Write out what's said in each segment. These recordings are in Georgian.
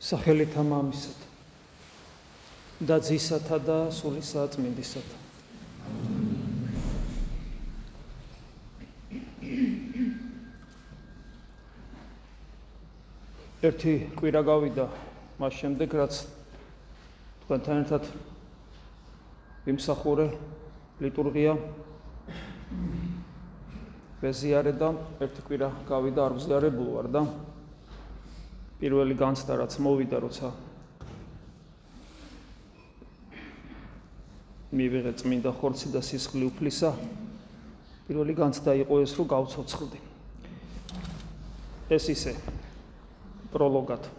სახელითა მამისათა და ძისათა და სულისა წმინდისათა. ერთი კვირა გავიდა. მას შემდეგ რაც თქვენთან ერთად იმსახურე ლიტურგია ვეზიარე და ერთი კვირა გავიდა არ ვზიარებულ ვარ და პირველი განცდა რაც მოვიდა როცა მივიღე წმინდა ხორცი და სისხლი უფლისა პირველი განცდა იყო ეს რომ გავцоცხლდი ეს ისე პროლოგად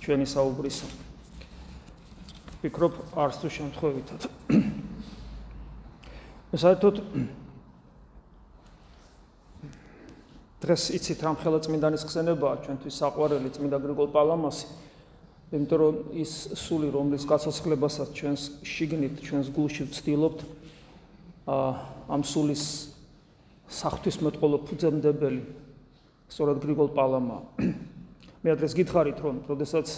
ჩვენი საუბრისა ვფიქრობ არც თუ შემთხვევითად. საერთოდ დღეს იცით რამ ხელა წმინდანის ხსენებაა ჩვენთვის საყვარელი წმინდა გრიგოლ პალამასი. იმიტომ რომ ის სული რომლის გასასხლებასაც ჩვენს შიგნით ჩვენს გულში ვცდილობთ ამ სულის საფრთხისმეტყველო ფუძემდებელი სწორად გრიგოლ პალამა. მე ადრეს გითხარით რომ როდესაც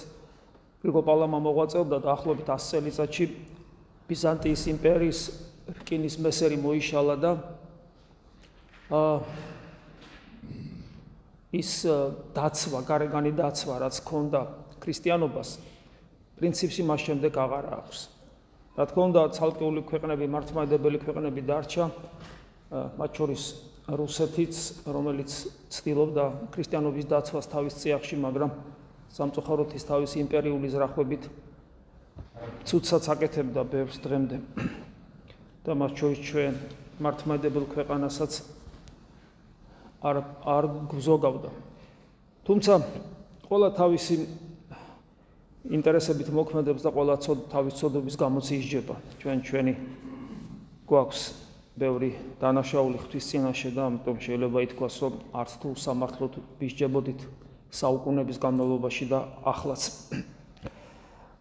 გრიგოლ პალამა მოღვაწეობდა დაახლოებით 100 წელიწადში ბიზანტიის იმპერიის რკინის მესერი მოიშალა და აა ის დაცვა, გარეგანი დაცვა, რაც ქონდა ქრისტიანობას, პრინციპში მას შემდეგ აღარ აქვს. რა თქმა უნდა, ცალკეული ქვეყნები, მართლმადიდებელი ქვეყნები დარჩა, მათ შორის რუსეთიც, რომელიც ცდილობდა ქრისტიანობის დაცვას თავის წიაღში, მაგრამ სამწუხაროდ ის თავის იმპერიული ზრახვებით ცუცაც აკეთებდა ბევრს დღემდე. და მათ შორის ჩვენ მართლმადიდებელ ქვეყანასაც არ არ გზოგავდა. თუმცა ყველა თავისი ინტერესებით მოქმედებს და ყველა თავის ცოდობის გამოციშება. ჩვენ ჩვენი გვაქვს ბევრი დანაშაული ღვთის წინაშე და ამიტომ შეიძლება ითქვას, რომ არც თუ სამართლოდ ვისჯებოდით საუკუნების განმავლობაში და ახლაც.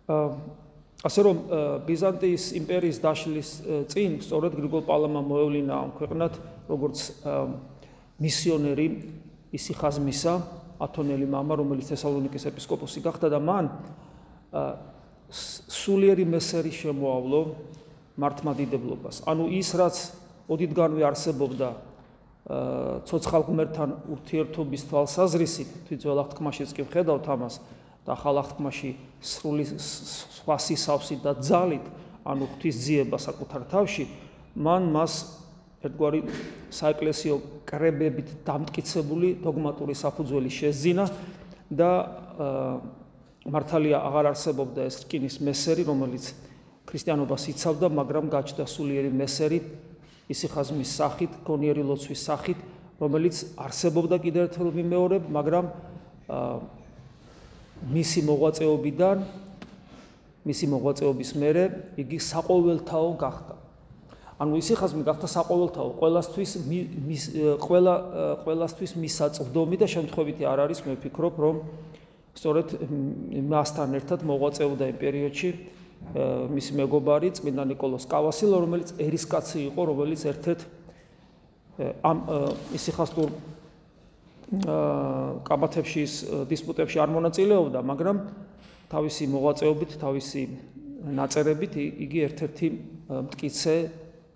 ასე რომ ბიზანტიის იმპერიის დაშლის წინ სწორედ გრიგოლ პალამა მოევლინა ამ ქვეყნად, როგორც მისიონერი ისიხაზმისა ათონელი მამა, რომელიც თესალონიკის ეპისკოპოსი გახდა და მან სულიერი მესერი შემოავლო მართმადიდებლობას. ანუ ის რაც ოდითგანვე არსებობდა ცოცხალგმერთან ურთიერთობის თვალსაზრისით, თვითონ აღთქმაშიც კი ვხედავთ ამას და ახალ აღთქმაში სრული სხვა სისავსით და ძალით, ანუ ღვთის ძიება საკუთარ თავში, მან მას ერთგვარი საეკლესიო კრებებით დამტკიცებული დოგმატური საფუძველი შეზინა და მართალია აღარ არსებობდა ეს რკინის მესერი, რომელიც ქრისტიანობას იცავდა, მაგრამ გაჩნდა სულიერი მესერი ისიხაზმის სახით, გონიერი ლოცვის სახით, რომელიც არსებობდა კიდევ ერთხელ მიმეორებ, მაგრამ მისი მოღვაწეობიდან მისი მოღვაწეობის მერე იგი საყოველთაო გახდა. ანუ ის სიხაზმი გახდა საყოველთაო, ყველასთვის მის ყველა ყველასთვის მისაწვდომი და შემთხვევითი არ არის, მე ვფიქრობ, რომ სწორედ მასთან ერთად მოღვაწეობდა იმ პერიოდში მისი მეგობარი წმინდა نيكოლოს კავასილო, რომელიც ერისკაცი იყო, რომელიც ერთ-ერთ ამ სიხასტურ კაბათებში ის დისპუტებში არ მონაწილეობდა, მაგრამ თავისი მოღვაწეობით, თავისი ნაწერებით იგი ერთ-ერთი მткиცე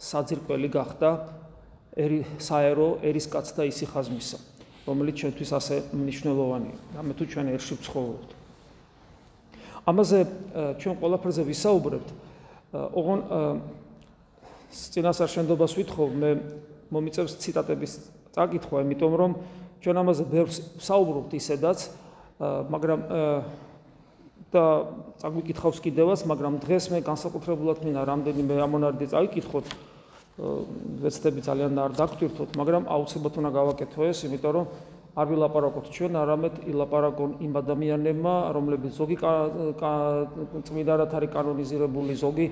საძირკველი გახდა ერი საერო ერისკაც და ისიხაზმისა, რომელიც ჩვენთვის ასე მნიშვნელოვანია. ამე თუ ჩვენ ერში ვცხოვრობთ. ამაზე ჩვენ ყველაფერზე ვისაუბრებთ. ოღონ წინასწარ შენდობას ვითხოვ, მე მომიწევს ციტატების წაკითხვა, იმიტომ რომ ჩვენ ამაზე ბევრს ვსაუბრობთ ისედაც, მაგრამ და წაგვიკითხავს კიდევაც, მაგრამ დღეს მე განსაკუთრებულად მინდა რამდენიმე ამონარიდი წაიკითხოთ. ვეცდები ძალიან არ დაგტვირთოთ, მაგრამ აუცილებლად უნდა გავაკეთო ეს, იმიტომ რომ არ ვილაპარაკოთ ჩვენ, არამედ ილაპარაკონ იმ ადამიანებმა, რომლებიც ზოგი წმიდარად არის კანონიზირებული, ზოგი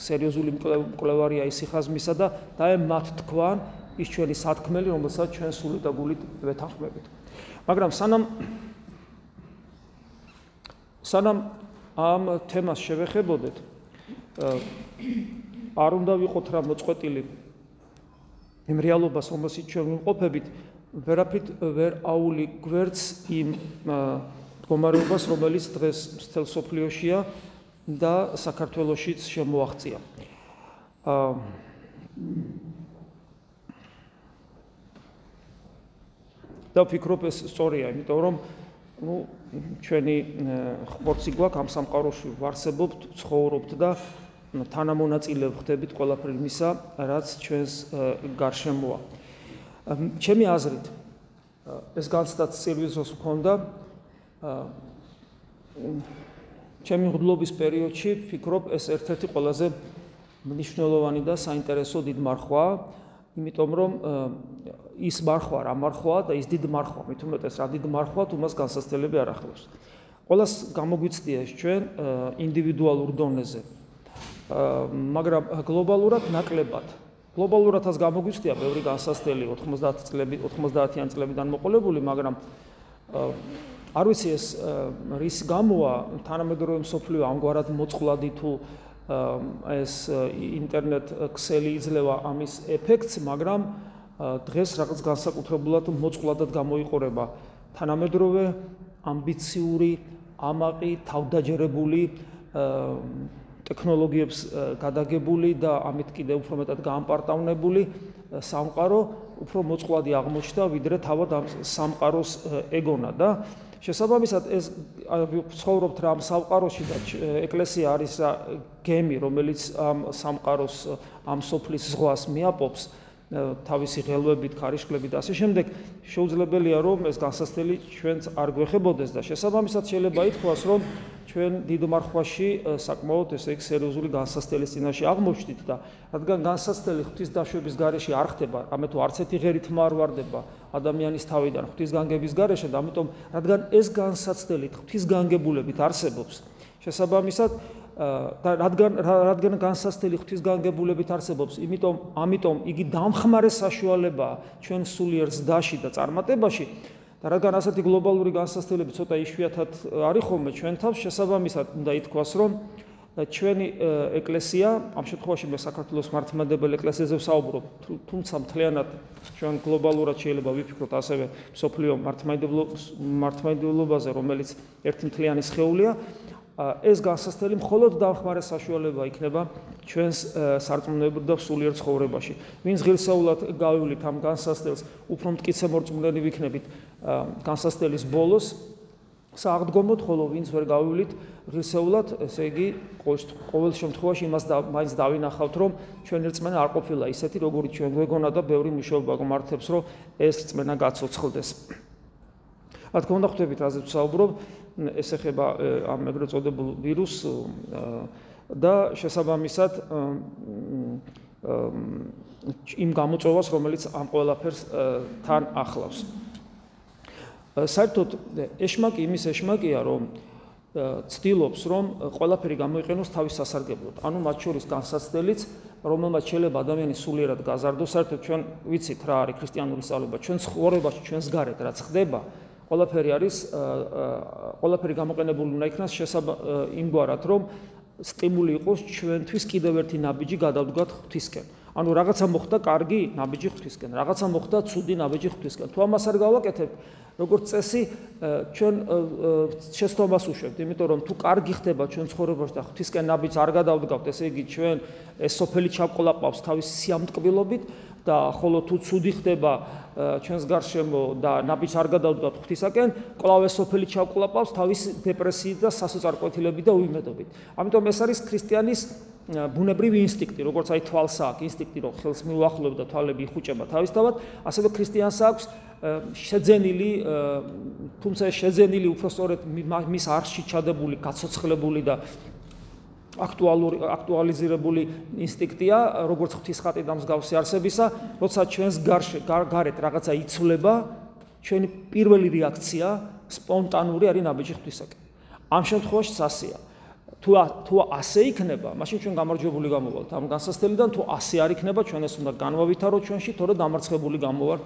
სერიოზული მკვლევარია ისიხაზმისა და დაე მათ თქვან ის ჩვენი სათქმელი, რომელსაც ჩვენ სული და გულით ვეთანხმებით. მაგრამ სანამ სანამ ამ თემას შევეხებოდეთ, არ უნდა ვიყოთ რა მოწყვეტილი იმ რეალობას, რომელშიც ჩვენ ვიმყოფებით, ვერაფრით ვერ აული გვერდს იმ მდგომარეობას, რომელიც დღეს მთელ სოფლიოშია და საქართველოსიც შემოაღწია. აა და ვფიქრობ ეს სწორია, იმიტომ რომ ну ჩვენი ხორცი გვაქვს ამ სამყაროში ვარსებობთ, ცხოვრობთ და თანამონაწილე ვხდებით ყველაფერ იმისა, რაც ჩვენს გარშემოა. ჩემი აზრით ეს განცდაც სერვიზოს მქონდა ჩემი ღრუბლობის პერიოდში ვფიქრობ ეს ერთ-ერთი ყველაზე მნიშვნელოვანი და საინტერესო დიდ მარხვაა იმიტომ რომ ის მარხვა რა მარხვაა და ის დიდ მარხვა მით უმეტეს რა დიდ მარხვა თუ მას განსასწრებელი არ ახლავს ყოველს გამოგვიცდია ეს ჩვენ ინდივიდუალურ დონეზე მაგრამ გლობალურად ნაკლებად. გლობალურადაც გამოგვიცდია ბევრი განსასწრებელი 90 წლები 90-იან წლებიდან მოყოლებული მაგრამ არ ვიცი ეს რის გამოა თანამედროვე მსოფლიო ამგვარად მოწყვლადი თუ ეს ინტერნეტ ქსელი იძლევა ამის ეფექტს, მაგრამ დღეს რაღაც განსაკუთრებულად მოწყვლადად გამოიყურება თანამედროვე ამბიციური, ამაყი, თავდაჯერებული ტექნოლოგიებს გადაგებული და ამით კიდევ უფრო მეტად გაამპარტავნებული სამყარო უფრო მოწყვლადი აღმოჩნდა ვიდრე თავად ამ სამყაროს ეგონა და შესაბამისად ეს ცხოვრობთ რა ამ სამყაროში და ეკლესია არის რა გემი რომელიც ამ სამყაროს ამ სოფლის ზღვას მიაპობს თავისი ღელვებით, ქარიშხლებით და ასე შემდეგ შეუძლებელია რომ ეს განსასწრელი ჩვენც არ გვეხებოდეს და შესაბამისად შეიძლება ითქვას რომ ჩვენ დიდ მარხვაში საკმაოდ ესე იგი სერიოზული განსასწრელის წინაშე აღმოჩნდით და რადგან განსასწრელი ღვთის დაშვების გარეშე არ ხდება, ამე თუ არც ერთი ღერით არ ვარდება ადამიანის თავიდან ღვთის განგების გარეშე და ამიტომ რადგან ეს განსასწრელი ღვთის განგებულებით არსებობს, შესაბამისად და რადგან რადგან განსასწრელი ღვთის განგებულებით არსებობს, იმიტომ ამიტომ იგი დამხმარე საშუალებაა ჩვენ სულიერ ზდაში და წარმატებაში. და რადგან ასეთი გლობალური განსასწრელები ცოტა იშვიათად არის ხოლმე ჩვენ თავს შესაბამისად უნდა ითქვას, რომ ჩვენი ეკლესია, ამ შემთხვევაში მე საქართველოს მართლმადიდებელი ეკლესიაზე ვსაუბრობ, თუმცა მთლიანად ჩვენ გლობალურად შეიძლება ვიფიქროთ ასევე სოფლიო მართლმადიდებლობაზე, რომელიც ერთი მთლიანი სხეულია, ეს განსასწრელი მხოლოდ დამხმარე საშუალება იქნება ჩვენს სარწმუნოებრივ და სულიერ ცხოვრებაში. ვინც ღირსეულად გავივლით ამ განსასწრელს, უფრო მткиცე მორწმუნენი ვიქნებით განსასწრელის ბოლოს. სააღდგომოდ ხოლო ვინც ვერ გავივლით ღირსეულად, ესე იგი, ყოველ შემთხვევაში იმას მაინც დავინახავთ, რომ ჩვენი რწმენა არ ყოფილა ისეთი, როგორი ჩვენ გვეგონა და ბევრი მუშაობა გმართებს, რომ ეს რწმენა გაცოცხლდეს. რა თქმა უნდა, ხვდებით, რაზეც ვსაუბრობ, ეს ეხება ამ ეგრეთ წოდებულ ვირუსს და შესაბამისად იმ გამოწვევას, რომელიც ამ ყველაფერს თან ახლავს. საერთოდ ეშმაკი იმის ეშმაკია, რომ ცდილობს, რომ ყველაფერი გამოიყენოს თავის სასარგებლოდ. ანუ მათ შორის განსაცდელიც, რომელმაც შეიძლება ადამიანის სულიერად გაზარდოს, საერთოდ ჩვენ ვიცით რა არის ქრისტიანული სწავლება, ჩვენ ცხოვრებაში, ჩვენს გარეთ რაც ხდება, ყველაფერი არის ყველაფერი გამოყენებული უნდა იქნას შესაბ იმგვარად რომ სტიმული იყოს ჩვენთვის კიდევ ერთი ნაბიჯი გადავდგათ ღვთისკენ. ანუ რაღაცა მოხდა კარგი ნაბიჯი ღვთისკენ, რაღაცა მოხდა ცუდი ნაბიჯი ღვთისკენ. თუ ამას არ გავაკეთებ, როგორც წესი, ჩვენ შეცდომას უშვებთ, იმიტომ რომ თუ კარგი ხდება ჩვენ ცხოვრებაში და ღვთისკენ ნაბიჯს არ გადავდგავთ, ესე იგი ჩვენ ეს სოფელი ჩავყოლაპავს თავის სიამტკბილობით და ხოლო თუ ცუდი ხდება ჩვენს გარშემო და ნაბიჯს არ გადავდგავთ ღვთისაკენ, კლავე სოფელი ჩავკლაპავს თავის დეპრესიით და სასოწარკვეთილებით და უიმედობით. ამიტომ ეს არის ქრისტიანის ბუნებრივი ინსტინქტი, როგორც აი თვალსა აქვს ინსტინქტი, რომ ხელს მიუახლოვებ და თვალები იხუჭება თავისთავად, ასევე ქრისტიანს აქვს შეძენილი, თუმცა შეძენილი უბრალოდ მის არში ჩადებული, გაცოცხლებული და აქტუალური აქტუალიზირებული ინსტინქტია, როგორც ღვთის ხატი და მსგავსი არსებისა, როცა ჩვენს გარშე გარეთ რაღაცა იცვლება, ჩვენი პირველი რეაქცია სპონტანური არის ნაბიჯი ღვთისაკენ. ამ შემთხვევაში სასია. თუ თუ ასე იქნება, მაშინ ჩვენ გამარჯვებული გამოვალთ ამ განსასწრელიდან, თუ ასე არ იქნება, ჩვენ ეს უნდა განვავითაროთ ჩვენში, თორე დამარცხებული გამოვართ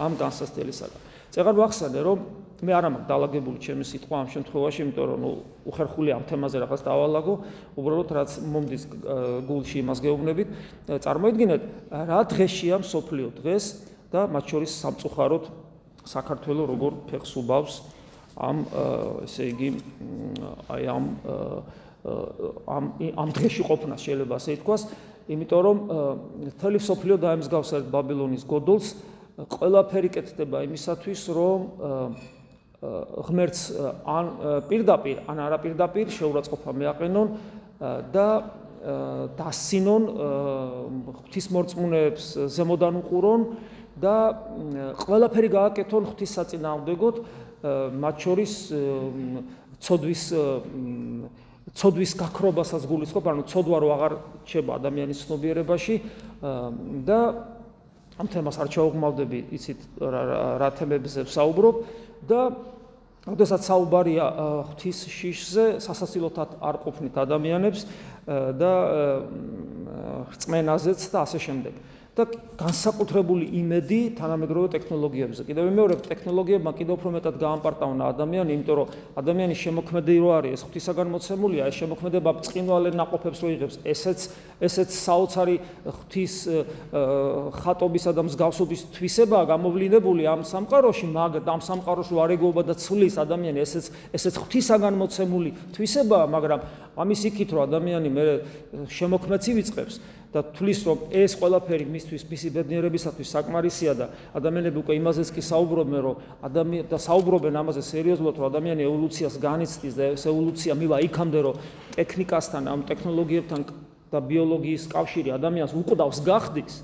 ამ განსასწრელისაგან. წეგარ ვახსენე, რომ მე არ ამაქვს დაალაგებული ჩემი სიტყვა ამ შემთხვევაში, იმიტომ რომ უხერხული ამ თემაზე რაღაც დავალაგო, უბრალოდ რაც მომდის გულში იმას გეუბნებით, წარმოიდგინეთ, რა დღეშია მსოფლიო დღეს და მათ შორის სამწუხაროდ საქართველოს როგორ ფეხს უბავს ამ ესე იგი აი ამ ამ ამ დღეში ყოფნა შეიძლება ასე ითქვას, იმიტომ რომ თელი სოფლიო დაემსგავსა ბაბილონის გოდოლს. ყველაფერი კეთდება იმისათვის, რომ ღმერთს ან პირდაპირ, ან არაპირდაპირ შეურაცხყოფა მეაყენონ და დასინონ ღვთისმორწმუნეებს ზემოდან უყურონ და ყველაფერი გააკეთონ ღვთისსაწინააღმდეგოდ მათ შორის ცოდვის ცოდვის გაქრობასაც გულისხმობ, ანუ ცოდვა რო აღარ ჩება ადამიანის ცნობიერებაში და ამ თემას არ ჩაუღმავდები, იცით რა თემებზე ვსაუბრობ და როდესაც საუბარია ღვთის შიშზე, სასაცილოთად არ ყოფნით ადამიანებს და რწმენაზეც და ასე შემდეგ. და განსაკუთრებული იმედი თანამედროვე ტექნოლოგიებზე. კიდევ მეორე ტექნოლოგიებმა კიდევ უფრო მეტად გაამპარტავნა ადამიანი, იმიტომ რომ ადამიანის შემოქმედი რო არის, ეს ღვთისაგან მოცემულია, ეს შემოქმედება ბწყინვალე ნაყოფებს რო იღებს, ესეც ესეც საოცარი ღვთის ხატობისა და მსგავსობის თვისებაა გამოვლინებული ამ სამყაროში, მაგრამ ამ სამყაროში რო არეგოობა და ცვლის ადამიანი, ესეც ესეც ღვთისაგან მოცემული თვისებაა, მაგრამ ამის იქით რომ ადამიანი მე შემოქმედს ივიწყებს და თulis რომ ეს ყველაფერი მისთვის მისი ბედნიერებისათვის საკმარისია და ადამიანები უკვე იმაზეც კი საუბრობენ რომ ადამიანი და საუბრობენ ამაზე სერიოზულად რომ ადამიანი ევოლუციას განიცდის და ეს ევოლუცია მივა იქამდე რომ ტექნიკასთან ამ ტექნოლოგიებთან და ბიოლოგიის კავშირი ადამიანს უკვდავს გახდის.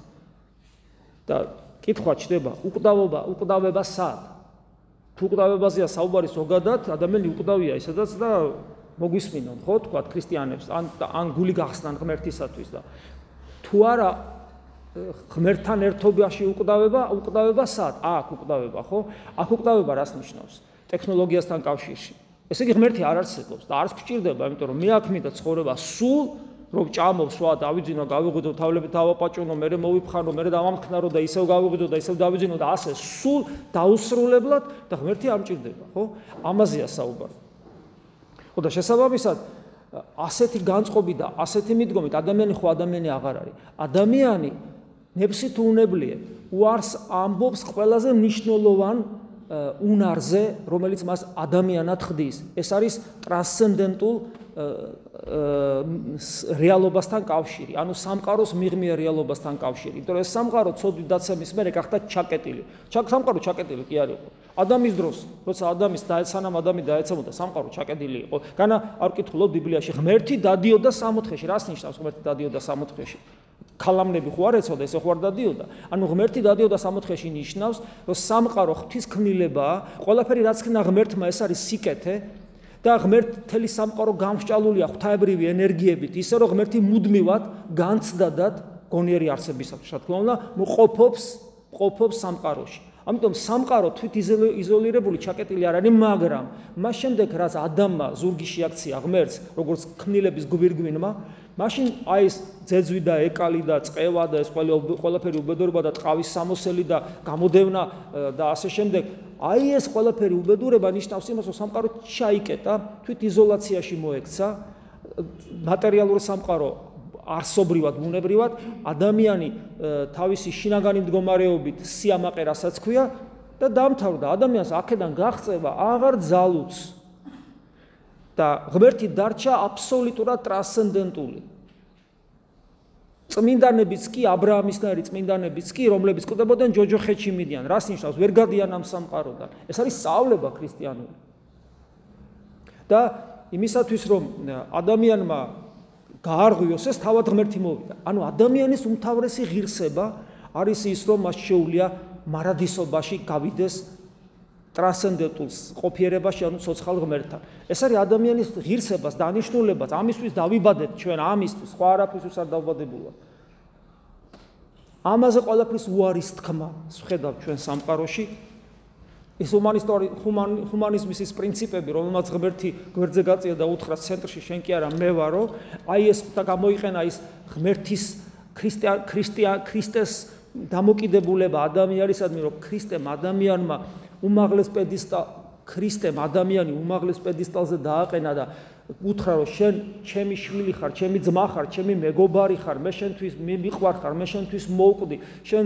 და კითხვა ჩდება უკვდავობა უკვდავება სად? თუ უკვდავებაზეა საუბარი ზოგადად ადამიანი უკვდავია ისედაც და მოგვისმინონ ხო თქვა ქრისტიანებს ან ან გული გახსნან ღმერთისათვის და თუ არა ღმერთთან ერთობაში უკვდავება, უკვდავება სად? აქ უკვდავება, ხო? აქ უკვდავება რას ნიშნავს? ტექნოლოგიასთან კავშირში. ესე იგი ღმერთი არ არსებობს და არც გჭირდება, იმიტომ რომ მე აქ მინდა ცხოვრება სულ რომ ჭამო სვა დავიძინო, გავიღვიძო, თავლები დავაპაჭუნო, მე მოვიფხანო, მე დავამქნარო და ისევ გავიღვიძო და ისევ დავიძინო და ასე სულ დაუსრულებლად და ღმერთი არ მჭირდება, ხო? ამაზეა საუბარი. ხო და შესაბამისად ასეთი განწყობი და ასეთი მიდგომით ადამიანი ხო ადამიანი აღარ არის. ადამიანი ნებსი თუ უნებლიე უარს ამბობს ყველაზე მნიშვნელოვან უნარზე, რომელიც მას ადამიანად ხდის. ეს არის ტრანსცენდენტულ რეალობასთან კავშირი, ანუ სამყაროს მიღმიერ რეალობასთან კავშირი. იმიტომ რომ ეს სამყარო ცოდვით დაცემის მერე გახდა ჩაკეტილი. ჩაკ სამყარო ჩაკეტილი კი არ იყო. ადამიანის დროს, როცა ადამიანის დაეცანამ ადამი დაეცემოდა სამყარო ჩაკეტილი იყო. განა არ ვკითხულობ ბიბლიაში ღმერთი დადიოდა სამოთხეში. რას ნიშნავს ღმერთი დადიოდა სამოთხეში? ქალამნები ხო არ ეცოდა, ესე ხო არ დადიოდა? ანუ ღმერთი დადიოდა სამოთხეში ნიშნავს, რომ სამყარო ღვთის ქმნილებაა, ყველაფერი რაც ქნა ღმერთმა ეს არის სიკეთე და ღმერთ თელი სამყარო გამსჭალულია ღვთაებრივი ენერგიებით, ისე რომ ღმერთი მუდმივად განცდადად გონიერი არსებისათვის, რა თქმა უნდა, მოყოფობს, ყოფობს სამყაროში. ამიტომ სამყარო თვით იზოლირებული ჩაკეტილი არ არის, მაგრამ მას შემდეგ რაც ადამმა ზურგი შეაქცია ღმერთს, როგორც ქმნილების გვირგვინმა, მაშინ აი ეს ძეძვი და ეკალი და წევა და ეს ყველაფერი უბედურება და ტყავის სამოსელი და გამოდევნა და ასე შემდეგ, აი ეს ყველაფერი უბედურება ნიშნავს იმას, რომ სამყარო ჩაიკეტა, თვით იზოლაციაში მოექცა, მატერიალური სამყარო არსობრივად, ბუნებრივად ადამიანი თავისი შინაგანი მდგომარეობით სიამაყე რასაც ქვია და დამთავრდა. ადამიანს აქედან გაღწევა აღარ ძალუც. და ღმერთი დარჩა აბსოლუტურად ტრანსცენდენტული წმინდანებიც კი ა ブラ ამის ნარი წმინდანებიც კი რომლებიც კვდებოდნენ ჯოჯოხეთში მიდიან რას ნიშნავს? ვერ გადიან ამ სამყაროდან. ეს არის სწავლება ქრისტიანული. და იმისათვის რომ ადამიანმა გაარღვიოს ეს თავად ღმერთი მოვიდა. ანუ ადამიანის უმთავრესი ღირსება არის ის, რომ მას შეუძლია მარადისობაში გავიდეს ტრანსცენდენტულს ყოფიერებაში, ანუ სოციალ ღმერთთან. ეს არის ადამიანის ღირსებას, დანიშნულებას, ამისთვის დავიბადეთ ჩვენ, ამისთვის, სხვა არაფრისთვის არ დავბადებულა. ამაზე ყველაფრის უარის თქმა შევხედავ ჩვენ სამყაროში ეს ჰუმანისტური ჰუმანიზმის ის პრინციპები, რომელმაც ღმერთი გვერდზე გაწია და უთხრა ცენტრში შენ კი არა მე ვარო, აი ეს და გამოიყენა ის ღმერთის ქრისტიან ქრისტიან ქრისტეს დამოკიდებულება ადამიანისადმი, რომ ქრისტემ ადამიანმა უმაღლეს პედესტალ ქრისტემ ადამიანი უმაღლეს პედესტალზე დააყენა და უთხრა რომ შენ ჩემი შვილი ხარ, ჩემი ძმა ხარ, ჩემი მეგობარი ხარ, მე შენთვის მე მიყვარ ხარ, მე შენთვის მოვკვდი, შენ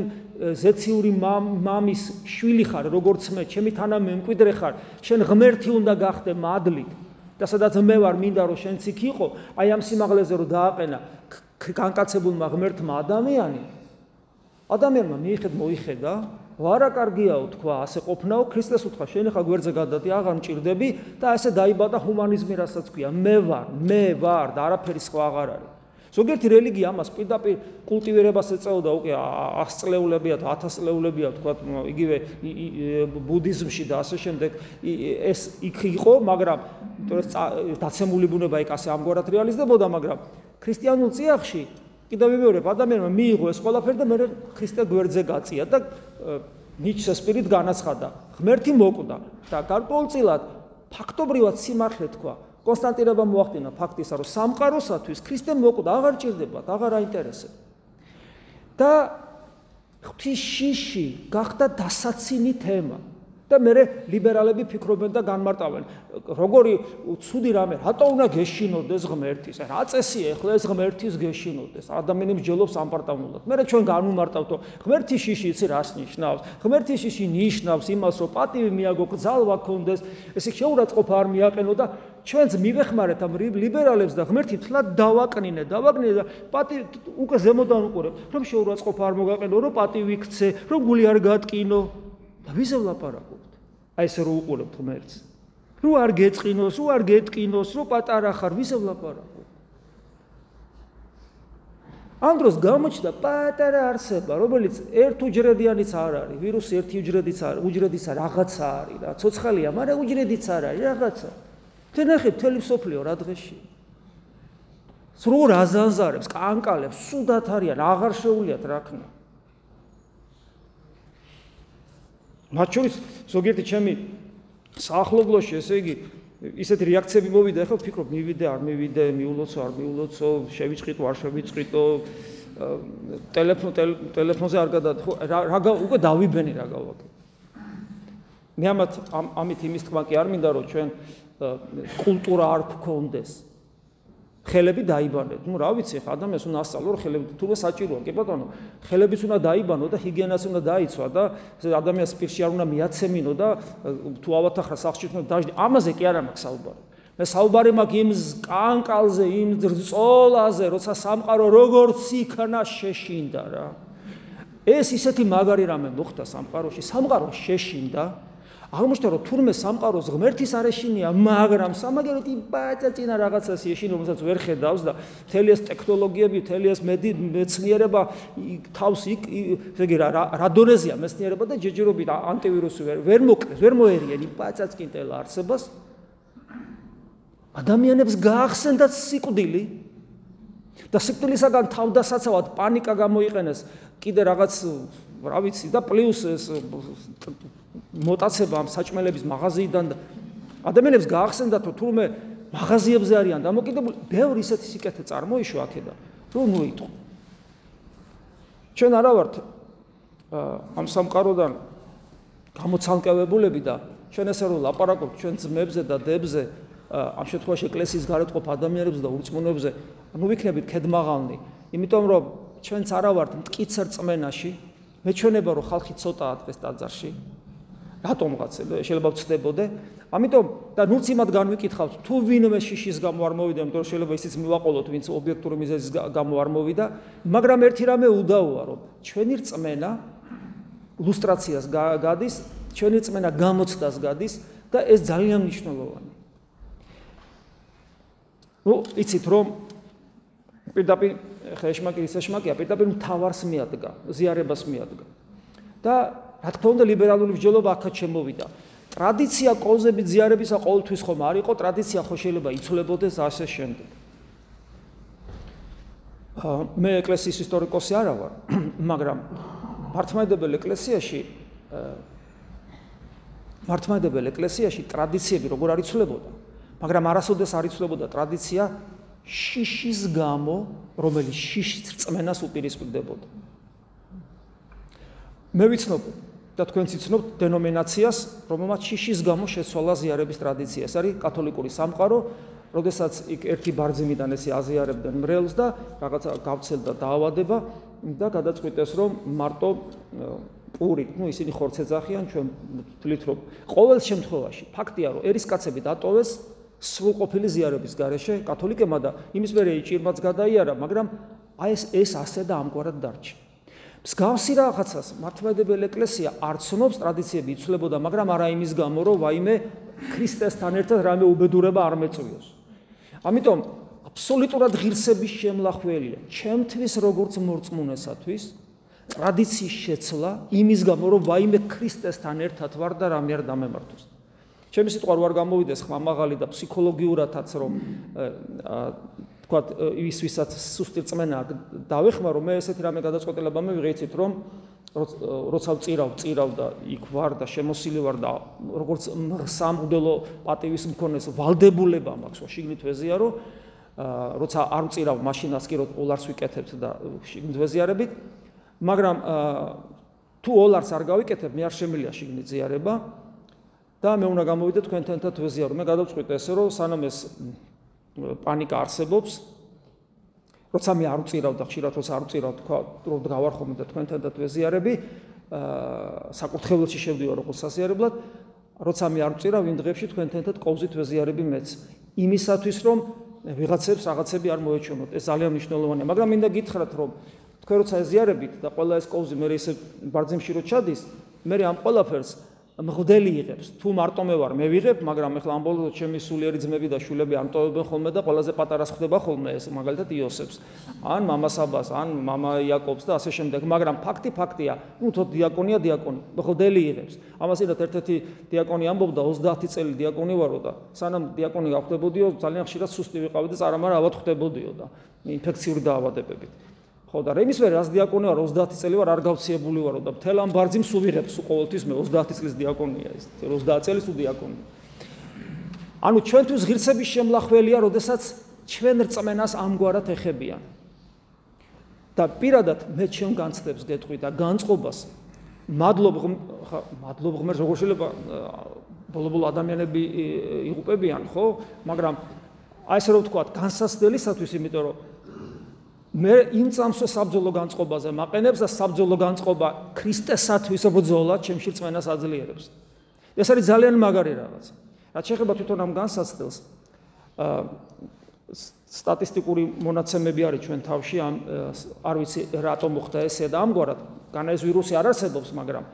ზეციური მამის შვილი ხარ, როგორც მე, ჩემი თანამემკვიდრე ხარ, შენ ღმერთი უნდა გახდე მადლით. და სადაც მე ვარ, მინდა რომ შენც იქ იყო, აი ამ სიმაღლეზე რომ დააყენა განკაცებულმა ღმერთმა ადამიანი. ადამიანმა მიიხედ მოიხედა, ვარა კარგიაო თქვა, ასე ყოფნაო, ქრისტეს უთხრა, შენ ხა გვერდზე გადადი, აღარ მჭirdები და ასე დაიბადა ჰუმანიზმი, რასაც ქვია, მე ვარ, მე ვარ და არაფერი სხვა აღარ არის. ზოგიერთი რელიგია ამას პირდაპირ კულტივირებას ეწეოდა უკვე 100 წლეულებია და 1000 წლეულებია თქვა იგივე ბუდიზმში და ასე შემდეგ ეს იქ იყო მაგრამ დაცემული ბუნება იქ ასე ამგვარად რეალიზდებოდა მაგრამ ქრისტიანულ წიაღში კიდევ ვიმეორებ ადამიანმა მიიღო ეს ყველაფერი და მე ქრისტე გვერდზე გაწია და ნიჩე სპირით განაცხადა. ღმერთი მოკვდა და გარკვეულწილად ფაქტობრივად სიმართლე თქვა. კონსტანტინობა მოახდინა ფაქტისა რომ სამყაროსათვის ქრისტე მოკვდა აღარ ჭირდებათ აღარ აინტერესებს და ღვთის შიში გახდა დასაცინი თემა და მე ლიბერალები ფიქრობენ და განმარტავენ. როგორი ცუდი რამე რატო უნდა გეშინოდეს ღმერთის? რა წესია ახლა ეს ღმერთის გეშინოდეს? ადამიანებს ჯელობს ამპარტავნულად. მე ჩვენ განმარტავთო ღმერთის შიში იცი რას ნიშნავს? ღმერთის შიში ნიშნავს იმას რომ პატივი მიაგო გზალვა კონდეს ესე შეურაცხყოფა არ მიაყენო და ჩვენც მივეხმარეთ ამ ლიბერალებს და ღმერთი თლად დავაკნინე დავაკნინე და პატივი უკვე ზემოდან უყურებ რომ შეურაცხყოფა არ მოგაყენო რომ პატივი ქცე რომ გული არ გატკინო და ვიზე ვლაპარაკობთ? აი ესე რო უყურებთ ღმერთს. რო არ გეწყინოს, რო არ გეტკინოს, რო პატარა ხარ, ვიზე ვლაპარაკობთ? ამ დროს გამოჩნდა პატარა არსება, რომელიც ერთუჯრედიანიც არ არის, ვირუსი ერთუჯრედიც არ, უჯრედიც არ, რაღაცა არის რა, ცოცხალია, მაგრამ უჯრედიც არ არის, რაღაცა. թե ნახე მთელი სოფლიო რა დღეში. სრულ აზანზარებს, კანკალებს, სუდათ არიან, აღარ შეუულიათ რა ქნა. მათ შორის ზოგიერთი ჩემი საახლობლოში ესე იგი ისეთი რეაქციები მოვიდა ახლა ვფიქრობ მივიდე არ მივიდე მიულოცო არ მიულოცო შევიწყიტო არ შევიწყიტო ტელეფონ ტელეფონზე არ გადადხო რა უკვე დავიბენი რა გავაკეთე მე ამათ ამით იმის თქმა კი არ მინდა რომ ჩვენ კულტურა არ გქონდეს ხელები დაიბანეთ. ნუ რა ვიცი, ადამიანს უნდა ასწავლო რომ ხელები თუ რა საჭიროა, კი ბატონო, ხელებიც უნდა დაიბანო და ჰიგიენაც უნდა დაიცვა და ადამიანს პირში არ უნდა მიაცემინო და თუ ავათახა სახში უნდა დაჟდი. ამაზე კი არა მაქვს საუბარი. მე საუბარი მაქვს იმ კანკალზე, იმ ძრწოლაზე, როცა სამყარო როგორც იქნა შეშინდა რა. ეს ისეთი მაგარი რამე მოხდა სამყაროში. სამყარო შეშინდა. აღმოჩნდა რომ თურმე სამყაროს ღმერთის არეშინია, მაგრამ სამაგეროთ იბაჭა წინა რაღაცას ეშინ რომელსაც ვერ ხედავს და მთელი ეს ტექნოლოგიები, მთელი ეს მეცნიერება თავს იქ ესე იგი რა დონეზია მეცნიერება და ჯეჯერობით ანტივირუსი ვერ ვერ მოკლეს, ვერ მოერიან იბაჭა წკინტელ არსებას. ადამიანებს გაახსენდათ სიკვდილი და სიკვდილისაგან თავდასაცავად პანიკა გამოიყენეს კიდე რაღაც რა ვიცი და პლუს ეს მოტაცება ამ საჭმელების მაღაზიიდან ადამიანებს გაახსენდათ რომ თურმე მაღაზიებზე არიან დამოკიდებული, ბევრი ისეთი სიკეთე წარმოიშვა აქედან, რომ მოიტყო. ჩვენ არა ვართ ამ სამყაროდან გამოცანკევებულები და ჩვენ ესე რომ ლაპარაკობთ ჩვენ ძმებზე და დებზე ამ შემთხვევაში ეკლესიის გარეთყოფ ადამიანებს და ურწმუნოებზე, ანუ ვიქნებით ქედმაღალნი, იმიტომ რომ ჩვენც არა ვართ მткиცერ წმენაში, მეჩვენება რომ ხალხი ცოტაა დღეს ტაძარში, რატომღაც შეიძლება ვწდებოდე ამიტომ და ნუც იმად განვიკითხავთ თუ ვინმე შიშის გამო არ მოვიდა იმიტომ შეიძლება ისიც მივაყოლოთ ვინც ობიექტური მიზეზის გამო არ მოვიდა მაგრამ ერთი რამე უდაოა რომ ჩვენი რწმენა ილუსტრაციას გადის ჩვენი რწმენა გამოცდას გადის და ეს ძალიან მნიშვნელოვანია ნუ იცით რომ პირდაპირ ხა ეშმაკი ის ეშმაკია პირდაპირ მთავარს მიადგა ზიარებას მიადგა. და რა თქმა უნდა ლიბერალური ბრძოლობა აქაც შემოვიდა. ტრადიცია კონზები ზიარებისა ყოველთვის ხომ არ იყო ტრადიცია ხო შეიძლება იცვლებოდეს ასე შემდეგ. მე ეკლესიის ისტორიკოსი არა ვარ მაგრამ მართლმადიდებელ ეკლესიაში მართლმადიდებელ ეკლესიაში ტრადიციები როგორ არის ცვლებოდა მაგრამ არასოდეს არ იცვლებოდა ტრადიცია შიშის გამო, რომელიც შიშის რწმენას უპირისპირდებოდა. მე ვიცნობ და თქვენც იცნობთ დენომინაციას, რომელმაც შიშის გამო შეცვალა ზიარების ტრადიცია. ეს არის კათოლიკური სამყარო, როდესაც იქ ერთი ბარძიმიდან ესე აზიარებდნენ მრევლს და რაღაცა გავცელდა დაავადება და გადაწყვიტეს რომ მარტო პური, ну ისინი ხორცე ძახიან ჩვენ თვლით რომ ყოველ შემთხვევაში ფაქტია რომ ერისკაცები დატოვეს სრულყოფილი ზიარების გარეშე კათოლიკებმა და იმის მერე იჭირმაც გადაიარა, მაგრამ აი ეს ეს ასე და ამგვარად დარჩა. მსგავსი რაღაცას მართლმადებელი ეკლესია არ ცნობს ტრადიციები იცვლებოდა, მაგრამ არა იმის გამო, რომ ვაიმე ქრისტესთან ერთად რამე უბედურება არ მეწვიოს. ამიტომ აბსოლუტურად ღირსების შემლახველია ჩემთვის როგორც მორწმუნესათვის ტრადიციის შეცვლა იმის გამო, რომ ვაიმე ქრისტესთან ერთად ვარ და რამე არ დამემართოს. ჩემი სიტყვა რო არ გამოვიდეს ხმამაღალი და ფსიქოლოგიურადაც რომ თქვა ის ვისაც სუსტი რწმენა დავეხმარო მე ესეთი რამე გადაწყვეტილება მე ვიღეცით რომ როცა ვწირავ წირავ და იქ ვარ და შემოსილი ვარ და როგორც სამღდელო პატივის მქონეს ვალდებულება მაქვს შიგნით ვეზიარო როცა არ ვწირავ მაშინას კი რომ ოლარს ვიკეთებთ და შიგნით ვეზიარებით მაგრამ თუ ოლარს არ გავიკეთებ მე არ შემილია შიგნით ზიარება და მე უნდა გამოვიდე თქვენთან ერთად ვეზიარო. მე გადავწყვიტე ესე რომ სანამ ეს პანიკა არსებობს, როცა მე არ უწირავ და ხშირად როცა არ უწირავ თქვა რომ გავარხომ და თქვენთან ერთად ვეზიარები, აა საკურთხეველში შევდივარ როგორც სასიარებლად, როცა მე არ უწირავ იმ დღეებში თქვენთან ერთად ყოვზით ვეზიარები მეც. იმისათვის რომ ვიღაცებს რაღაცები არ მოეჩვენოთ, ეს ძალიან მნიშვნელოვანია, მაგრამ მინდა გითხრათ რომ თქვენ როცა ეზიარებით და ყველა ეს ყოვზი მე ისე ბარძიმში რო ჩადის, მე ამ ყველაფერს მღვდელი იღებს. თუ მარტო მე ვარ, მე ვიღებ, მაგრამ ეხლა ამ ბოლოს ჩემი სულიერი ძმები და შვილები ამტოვებენ ხოლმე და ყველაზე პატარას ხდება ხოლმე ეს, მაგალითად იოსებს, ან მამასაბას, ან მამა იაკობს და ასე შემდეგ, მაგრამ ფაქტი ფაქტია, ну თო დიაკონია დიაკონი, მღვდელი იღებს. ამასიდათ ერთ-ერთი დიაკონი ამბობდა 30 წელი დიაკონი ვარო და სანამ დიაკონი გავხდებოდიო, ძალიან ხშირად სუსტი ვიყავი და წარამარ ავად ხდებოდიო და ინფექციური დაავადებებით. ხო და რემის ვერ რას დიაკონი ვარ 30 წელი ვარ არ გავციებული ვარო და მთელ ამ ბარძიმ სულ ვიღებს ყოველთვის მე 30 წლის დიაკონია ის. 30 წელი სულ დიაკონია. ანუ ჩვენთვის ღირსების შემლახველია როდესაც ჩვენ რწმენას ამგვარად ეხებიან. და პირადად მე ჩემ განცდებს გეტყვი და განწყობას მადლობ მადლობ ღმერთს როგორ შეიძლება ბოლო-ბოლო ადამიანები იღუპებიან ხო? მაგრამ აი ესე რომ ვთქვა განსასწრელისათვის იმიტომ რომ მე იმ წამსვე საბძოლო განწყობაზე მაყენებს და საბძოლო განწყობა ქრისტესათვის ბძოლა ჩემში რწმენას აძლიერებს. ეს არის ძალიან მაგარი რაღაც. რაც შეეხება თვითონ ამ განსაცდელს, აა სტატისტიკური მონაცემები არის ჩვენ თავში, ამ არ ვიცი რატომ მოხდა ესე და ამგვარად, განა ეს ვირუსი არ არსებობს, მაგრამ